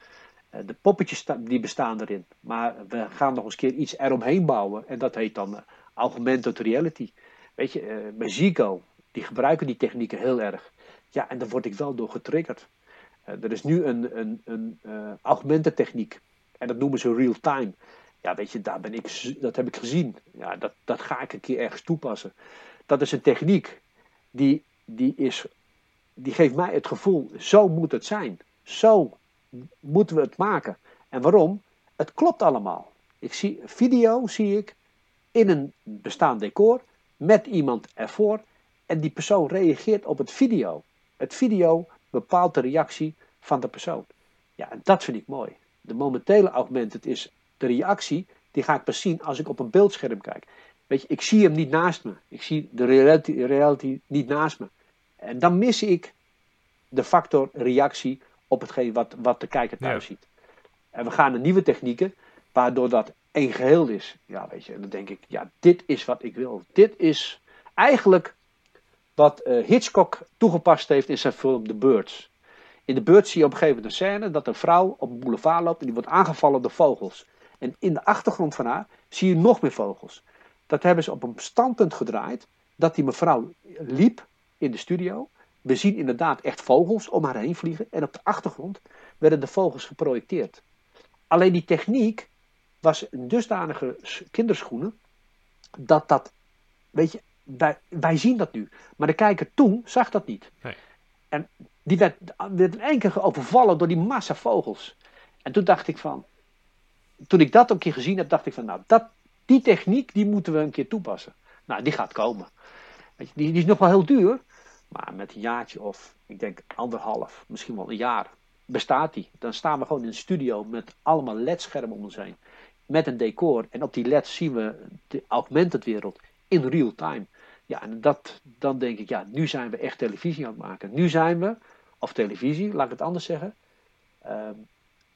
Eh, de poppetjes die bestaan erin. Maar we gaan nog eens een keer iets eromheen bouwen. En dat heet dan eh, augmented reality. Weet je, eh bij Zico, die gebruiken die technieken heel erg. Ja, en daar word ik wel door getriggerd. Eh, er is nu een, een, een eh, augmented techniek. En dat noemen ze real time. Ja, weet je, daar ben ik, dat heb ik gezien. Ja, dat, dat ga ik een keer ergens toepassen. Dat is een techniek die, die, is, die geeft mij het gevoel, zo moet het zijn. Zo moeten we het maken. En waarom? Het klopt allemaal. Ik zie video, zie ik, in een bestaand decor, met iemand ervoor. En die persoon reageert op het video. Het video bepaalt de reactie van de persoon. Ja, en dat vind ik mooi. De momentele augmented is de reactie, die ga ik pas zien als ik op een beeldscherm kijk. Weet je, ik zie hem niet naast me. Ik zie de reality, reality niet naast me. En dan mis ik de factor reactie op hetgeen wat, wat de kijker thuis Ja. ziet. En we gaan naar nieuwe technieken, waardoor dat één geheel is. Ja, weet je, en dan denk ik, ja, dit is wat ik wil. Dit is eigenlijk wat eh, Hitchcock toegepast heeft in zijn film The Birds. In The Birds zie je op een gegeven moment een scène dat een vrouw op een boulevard loopt en die wordt aangevallen door vogels. En in de achtergrond van haar zie je nog meer vogels. Dat hebben ze op een standpunt gedraaid dat die mevrouw liep in de studio. We zien inderdaad echt vogels om haar heen vliegen en op de achtergrond werden de vogels geprojecteerd. Alleen die techniek was een dusdanige kinderschoenen dat dat, weet je, wij, wij zien dat nu. Maar de kijker toen zag dat niet. Nee. En die werd, werd in één keer overvallen door die massa vogels. En toen dacht ik van, toen ik dat een keer gezien heb, dacht ik van, nou, dat, die techniek, die moeten we een keer toepassen. Nou, die gaat komen. Weet je, die, die is nog wel heel duur, maar met een jaartje of, ik denk anderhalf, misschien wel een jaar, bestaat die. Dan staan we gewoon in een studio met allemaal LED-schermen om ons heen. Met een decor. En op die LED's zien we de augmented wereld in real time. Ja, en dat, dan denk ik, ja, nu zijn we echt televisie aan het maken. Nu zijn we, of televisie, laat ik het anders zeggen. ehm,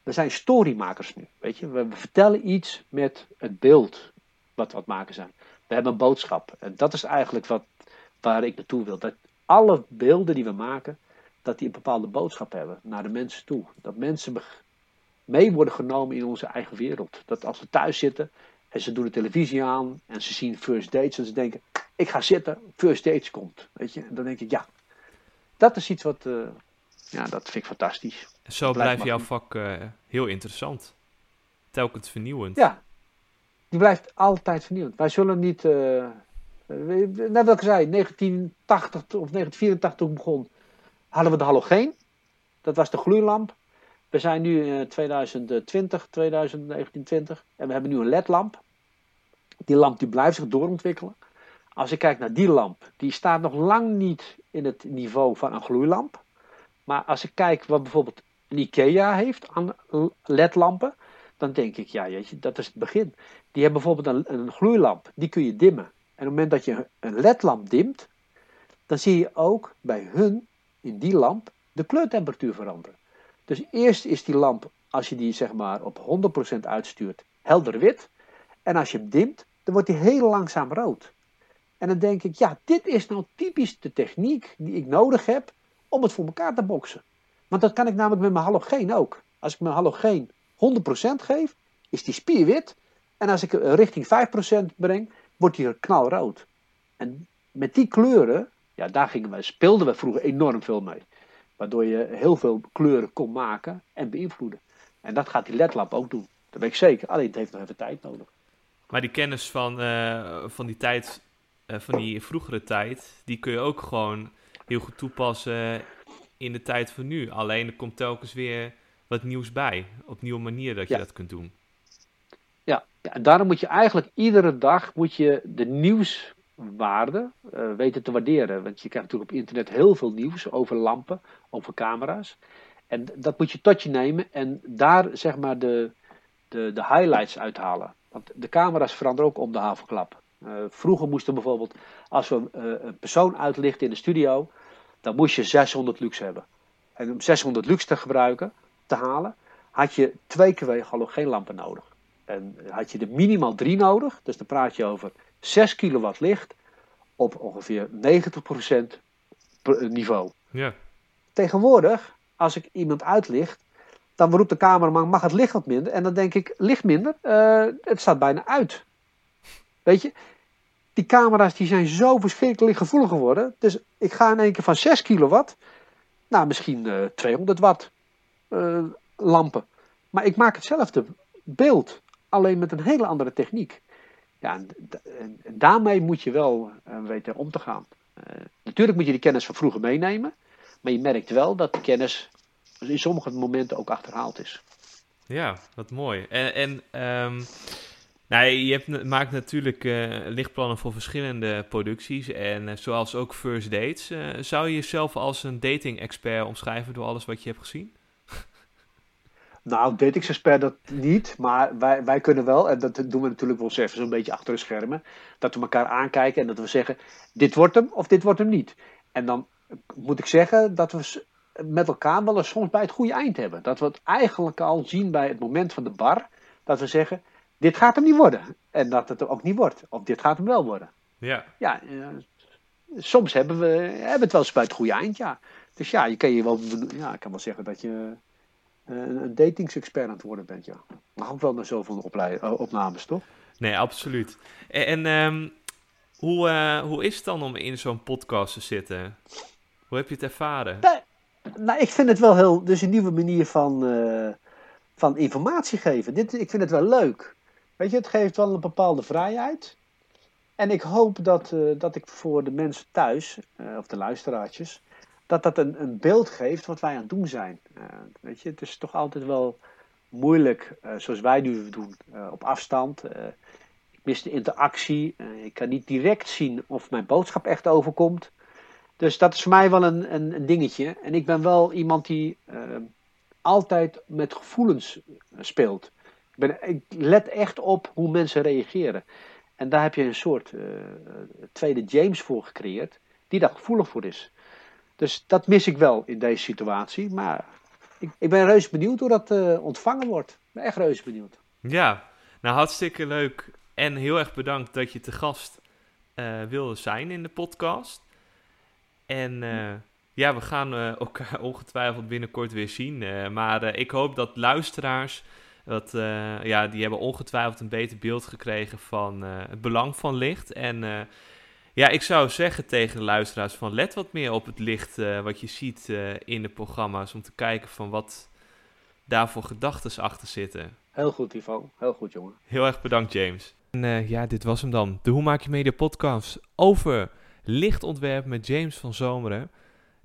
we zijn storymakers nu. Weet je, we, vertellen iets met het beeld wat we aan het maken zijn. We hebben een boodschap. En dat is eigenlijk wat, waar ik naartoe wil. Dat alle beelden die we maken, dat die een bepaalde boodschap hebben naar de mensen toe. Dat mensen mee worden genomen in onze eigen wereld. Dat als we thuis zitten en ze doen de televisie aan en ze zien first dates en ze denken, ik ga zitten, first dates komt. Weet je, en dan denk ik, ja, dat is iets wat, eh, ja, dat vind ik fantastisch. Zo Blijft jouw vak eh, heel interessant. Telkens vernieuwend. Ja, die blijft altijd vernieuwend. Wij zullen niet, eh, net wat ik zei, 1980 of 1984 toen begon, hadden we de halogeen. Dat was de gloeilamp. We zijn nu in 2020, 2019, en we hebben nu een LED-lamp. Die lamp die blijft zich doorontwikkelen. Als ik kijk naar die lamp, die staat nog lang niet in het niveau van een gloeilamp. Maar als ik kijk wat bijvoorbeeld een IKEA heeft aan LED-lampen, dan denk ik, ja, jeetje, dat is het begin. Die hebben bijvoorbeeld een gloeilamp, die kun je dimmen. En op het moment dat je een ledlamp dimt, dan zie je ook bij hun, in die lamp, de kleurtemperatuur veranderen. Dus eerst is die lamp, als je die zeg maar op 100% uitstuurt, helder wit. En als je hem dimt, dan wordt die heel langzaam rood. En dan denk ik, ja, dit is nou typisch de techniek die ik nodig heb om het voor elkaar te boksen. Want dat kan ik namelijk met mijn halogeen ook. Als ik mijn halogeen 100% geef, is die spierwit. En als ik richting 5% breng, wordt die knalrood. En met die kleuren, ja, daar gingen we, speelden we vroeger enorm veel mee. Waardoor je heel veel kleuren kon maken en beïnvloeden. En dat gaat die ledlamp ook doen. Dat weet ik zeker. Alleen het heeft nog even tijd nodig. Maar die kennis van, uh, van die tijd, uh, van die vroegere tijd, die kun je ook gewoon heel goed toepassen in de tijd van nu. Alleen er komt telkens weer wat nieuws bij. Op nieuwe manier dat je Ja. dat kunt doen. En daarom moet je eigenlijk iedere dag moet je de nieuwswaarde eh, weten te waarderen. Want je krijgt natuurlijk op internet heel veel nieuws over lampen, over camera's. En dat moet je tot je nemen en daar zeg maar de, de, de highlights uithalen. Want de camera's veranderen ook om de havenklap. Eh, vroeger moesten bijvoorbeeld, als we eh, een persoon uitlichten in de studio, dan moest je 600 lux hebben. En om 600 lux te gebruiken, te halen, had je twee keer halogeenlampen nodig. En had je er minimaal drie nodig, dus dan praat je over 6 kilowatt licht op ongeveer 90% per- niveau. Ja. Tegenwoordig, als ik iemand uitlicht, dan roept de cameraman, mag het licht wat minder? En dan denk ik, licht minder? Eh, het staat bijna uit. Weet je, die camera's die zijn zo verschrikkelijk gevoelig geworden. Dus ik ga in één keer van 6 kilowatt naar misschien eh, 200 watt eh, lampen. Maar ik maak hetzelfde beeld, alleen met een hele andere techniek. Ja, en, en- daarmee moet je wel eh, weten om te gaan. Eh, natuurlijk moet je die kennis van vroeger meenemen. Maar je merkt wel dat die kennis in sommige momenten ook achterhaald is. Ja, wat mooi. En, en ehm, nou, je hebt, maakt natuurlijk eh, lichtplannen voor verschillende producties. En zoals ook first dates. Zou je jezelf als een dating-expert omschrijven door alles wat je hebt gezien? Nou, datingsexpert dat niet, maar wij, wij kunnen wel, en dat doen we natuurlijk wel eens even zo'n beetje achter de schermen, dat we elkaar aankijken en dat we zeggen, dit wordt hem of dit wordt hem niet. En dan moet ik zeggen dat we met elkaar wel eens soms bij het goede eind hebben. Dat we het eigenlijk al zien bij het moment van de bar, dat we zeggen, dit gaat hem niet worden. En dat het er ook niet wordt, of dit gaat hem wel worden. Ja. Ja, eh, soms hebben we hebben het wel eens bij het goede eind, ja. Dus ja, je kan je wel, ja, ik kan wel zeggen dat je een, een datingsexpert aan het worden bent, ja. Maar ook wel naar zoveel eh, opnames, toch? Nee, absoluut. En, en ehm, hoe, eh, hoe is het dan om in zo'n podcast te zitten? Hoe heb je het ervaren? Nou, ik vind het wel heel, dus een nieuwe manier van, eh, van informatie geven. Dit, ik vind het wel leuk. Weet je, het geeft wel een bepaalde vrijheid. En ik hoop dat, eh, dat ik voor de mensen thuis, eh, of de luisteraartjes, dat dat een, een beeld geeft wat wij aan het doen zijn. Eh, weet je, het is toch altijd wel moeilijk, eh, zoals wij nu doen, eh, op afstand. Ik mis de interactie. Ik kan niet direct zien of mijn boodschap echt overkomt. Dus dat is voor mij wel een, een, een dingetje. En ik ben wel iemand die altijd met gevoelens speelt. Ik, ben, ik let echt op hoe mensen reageren. En daar heb je een soort tweede James voor gecreëerd, die daar gevoelig voor is. Dus dat mis ik wel in deze situatie. Maar ik, ik ben reuze benieuwd hoe dat eh, ontvangen wordt. Ik ben echt reuze benieuwd. Ja, nou hartstikke leuk. En heel erg bedankt dat je te gast eh, wilde zijn in de podcast. En eh, ja, we gaan elkaar (laughs) ongetwijfeld binnenkort weer zien. Maar ik hoop dat luisteraars, dat, ja, die hebben ongetwijfeld een beter beeld gekregen van het belang van licht. En ja, ik zou zeggen tegen de luisteraars van let wat meer op het licht eh, wat je ziet eh, in de programma's. Om te kijken van wat daar voor gedachten achter zitten. Heel goed, Ivo. Heel goed, jongen. Heel erg bedankt, James. En eh, ja, dit was hem dan. De Hoe Maak Je Media podcast over lichtontwerp met James van Zomeren.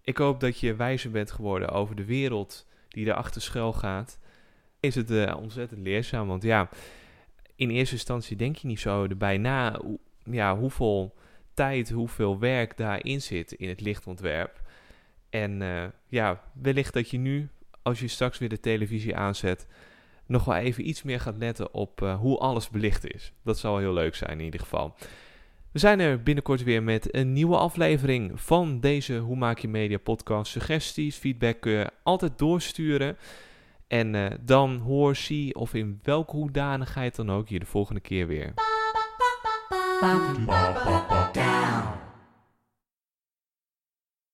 Ik hoop dat je wijzer bent geworden over de wereld die erachter schuil gaat. Is het ontzettend leerzaam, want ja, in eerste instantie denk je niet zo erbij na ja, hoeveel tijd, hoeveel werk daarin zit in het lichtontwerp. En eh, ja, wellicht dat je nu, als je straks weer de televisie aanzet, nog wel even iets meer gaat letten op eh, hoe alles belicht is. Dat zal heel leuk zijn in ieder geval. We zijn er binnenkort weer met een nieuwe aflevering van deze Hoe Maak Je Media podcast. Suggesties, feedback kun je altijd doorsturen. En uh, dan hoor, zie of in welke hoedanigheid dan ook je de volgende keer weer. Bump, bump, bump, down.